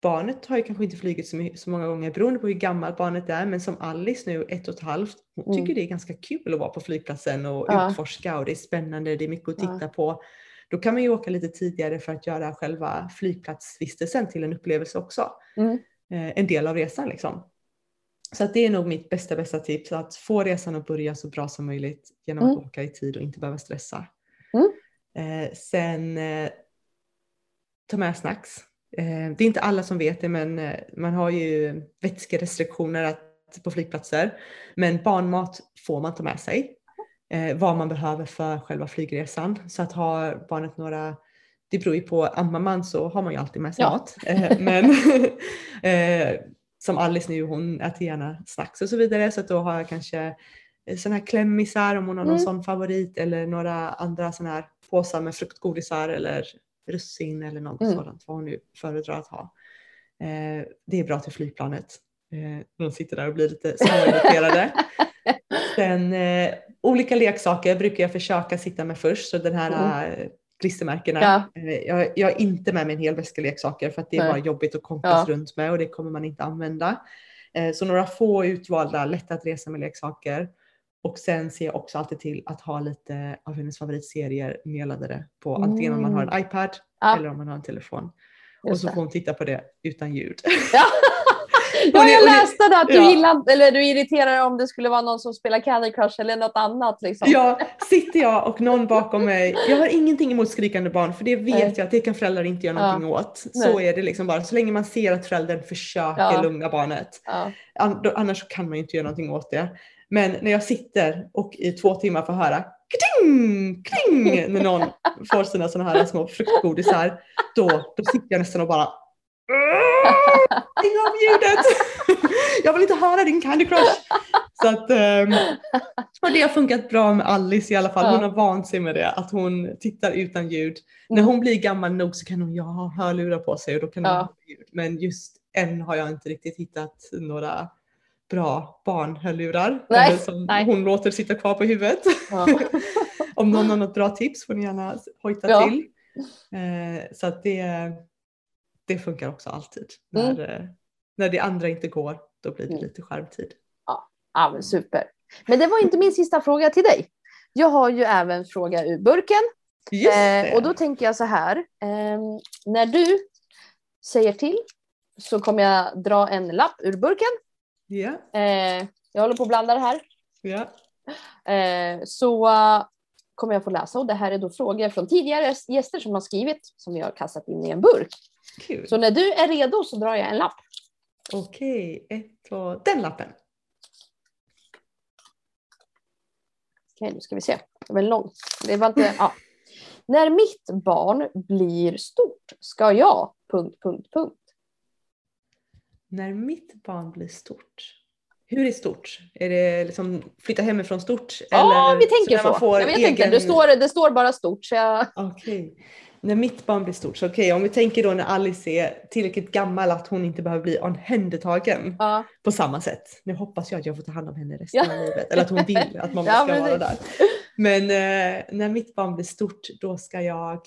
barnet har ju kanske inte flugit så, många gånger beroende på hur gammalt barnet är men som Alice nu, ett och ett halvt, hon Mm. tycker det är ganska kul att vara på flygplatsen och Ja. utforska och det är spännande, det är mycket att Ja. titta på. Då kan man ju åka lite tidigare för att göra själva flygplatsvistelsen till en upplevelse också. Mm. Eh, en del av resan liksom. Så att det är nog mitt bästa, bästa tips, att få resan att börja så bra som möjligt genom att Mm. åka i tid och inte behöva stressa. Mm. Eh, sen eh, ta med snacks. Eh, det är inte alla som vet det men eh, man har ju vätskerestriktioner att, på flygplatser. Men barnmat får man ta med sig. Eh, vad man behöver för själva flygresan. Så att ha barnet några det beror ju på, ammar man så har man ju alltid med sig Ja. mat. Men [LAUGHS] som Alice nu, hon äter gärna snacks och så vidare. Så att då har jag kanske sådana här klämmisar om hon har någon Mm. sån favorit eller några andra sådana här påsar med fruktgodisar eller russin eller något Mm. sådant vad hon nu föredrar att ha. Eh, det är bra till flygplanet. Eh, de sitter där och blir lite småirriterade. [LAUGHS] Sen eh, olika leksaker brukar jag försöka sitta med först så den här eh, klistermärkena. Ja. Eh, jag, jag är inte med mig en hel väska leksaker för att det är Nej. bara jobbigt att konkas Ja. runt med och det kommer man inte använda. Eh, så några få utvalda, lätta att resa med leksaker. Och sen ser jag också alltid till att ha lite av hennes favoritserier nedladdade på antingen om man har en iPad Ja. eller om man har en telefon. och Just så det. får hon titta på det utan ljud. Ja. [LAUGHS] [LAUGHS] Ja, Och jag och läste det att du ja. gillade, eller du irriterar om det skulle vara någon som spelar Candy Crush eller något annat. Liksom. Ja, [LAUGHS] sitter jag och någon bakom mig. Jag har ingenting emot skrikande barn för det vet Nej. jag att det kan föräldrar inte göra Ja. någonting åt. Så Nej. är det liksom bara. Så länge man ser att föräldern försöker Ja. lugna barnet. Ja. Annars kan man ju inte göra någonting åt det. Men när jag sitter och i två timmar får höra kling, kling när någon får sina sådana här små fruktgodisar. Då, då sitter jag nästan och bara Stäng av ljudet! [LAUGHS] Jag vill inte höra din Candy Crush! Så att, ehm, och det har funkat bra med Alice i alla fall. Hon Ja. har vant sig med det, att hon tittar utan ljud. När Mm. hon blir gammal nog så kan hon ju ha hörlurar på sig och då kan hon Ja. ha ljud. Men just än har jag inte riktigt hittat några bra barnhörlurar Nej, eller som nej. hon låter sitta kvar på huvudet. Ja. [LAUGHS] Om någon har något bra tips får ni gärna hojta Ja. till. Eh, så att det, det funkar också alltid. När, Mm. eh, när det andra inte går, då blir det Mm. lite skärmtid. Ja, men super. Men det var inte min sista fråga till dig. Jag har ju även fråga ur burken. Eh, och då tänker jag så här. ehm, när du säger till så kommer jag dra en lapp ur burken. Eh, jag håller på att blanda det här. Eh, så uh, kommer jag få läsa och det här är då frågor från tidigare gäster som har skrivit som vi har kastat in i en burk. Kul. Så när du är redo så drar jag en lapp. Okej, ett, två, den lappen. Okej, nu ska vi se. Det var lång. Det var inte, ja. När mitt barn blir stort ska jag... Punkt, punkt, punkt. När mitt barn blir stort. Hur är stort? Är det liksom flytta hemifrån stort? Ja, Eller vi tänker så. man får jag vet inte, egen- det står, det står bara stort. Så jag, Okej. När mitt barn blir stort, så okej om vi tänker då när Alice är tillräckligt gammal att hon inte behöver bli omhändertagen ja. på samma sätt. Nu hoppas jag att jag får ta hand om henne resten Ja. av livet. Eller att hon vill att mamma [LAUGHS] Ja, ska vara där. Men eh, när mitt barn blir stort då ska jag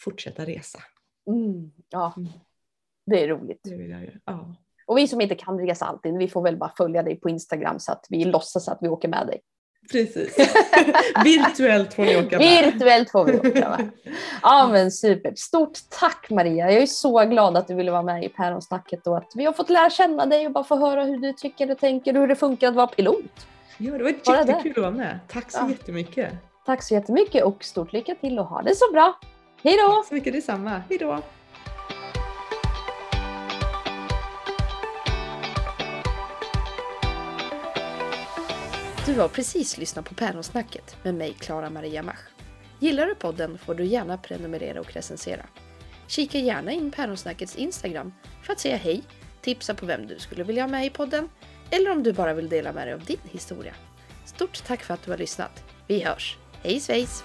fortsätta resa. Mm, ja, Mm. det är roligt. Det vill jag. Ja. Och vi som inte kan resa alltid, vi får väl bara följa dig på Instagram så att vi låtsas att vi åker med dig. Precis. [LAUGHS] Virtuellt får ni åka med. Virtuellt får vi åka va? [LAUGHS] Ja men super. Stort tack Maria. Jag är så glad att du ville vara med i Päronsnacket och att vi har fått lära känna dig och bara få höra hur du tycker och tänker och hur det funkar att vara pilot. Ja, det var Bara det. jättekul att vara med. Tack så Ja. jättemycket. Tack så jättemycket och stort lycka till och ha det så bra. Hej då! Tack så mycket detsamma. Hej då. Du har precis lyssnat på Päronsnacket med mig, Klara Maria Mach. Gillar du podden får du gärna prenumerera och recensera. Kika gärna in Päronsnackets Instagram för att säga hej, tipsa på vem du skulle vilja ha med i podden eller om du bara vill dela med dig av din historia. Stort tack för att du har lyssnat. Vi hörs. Hej svejs!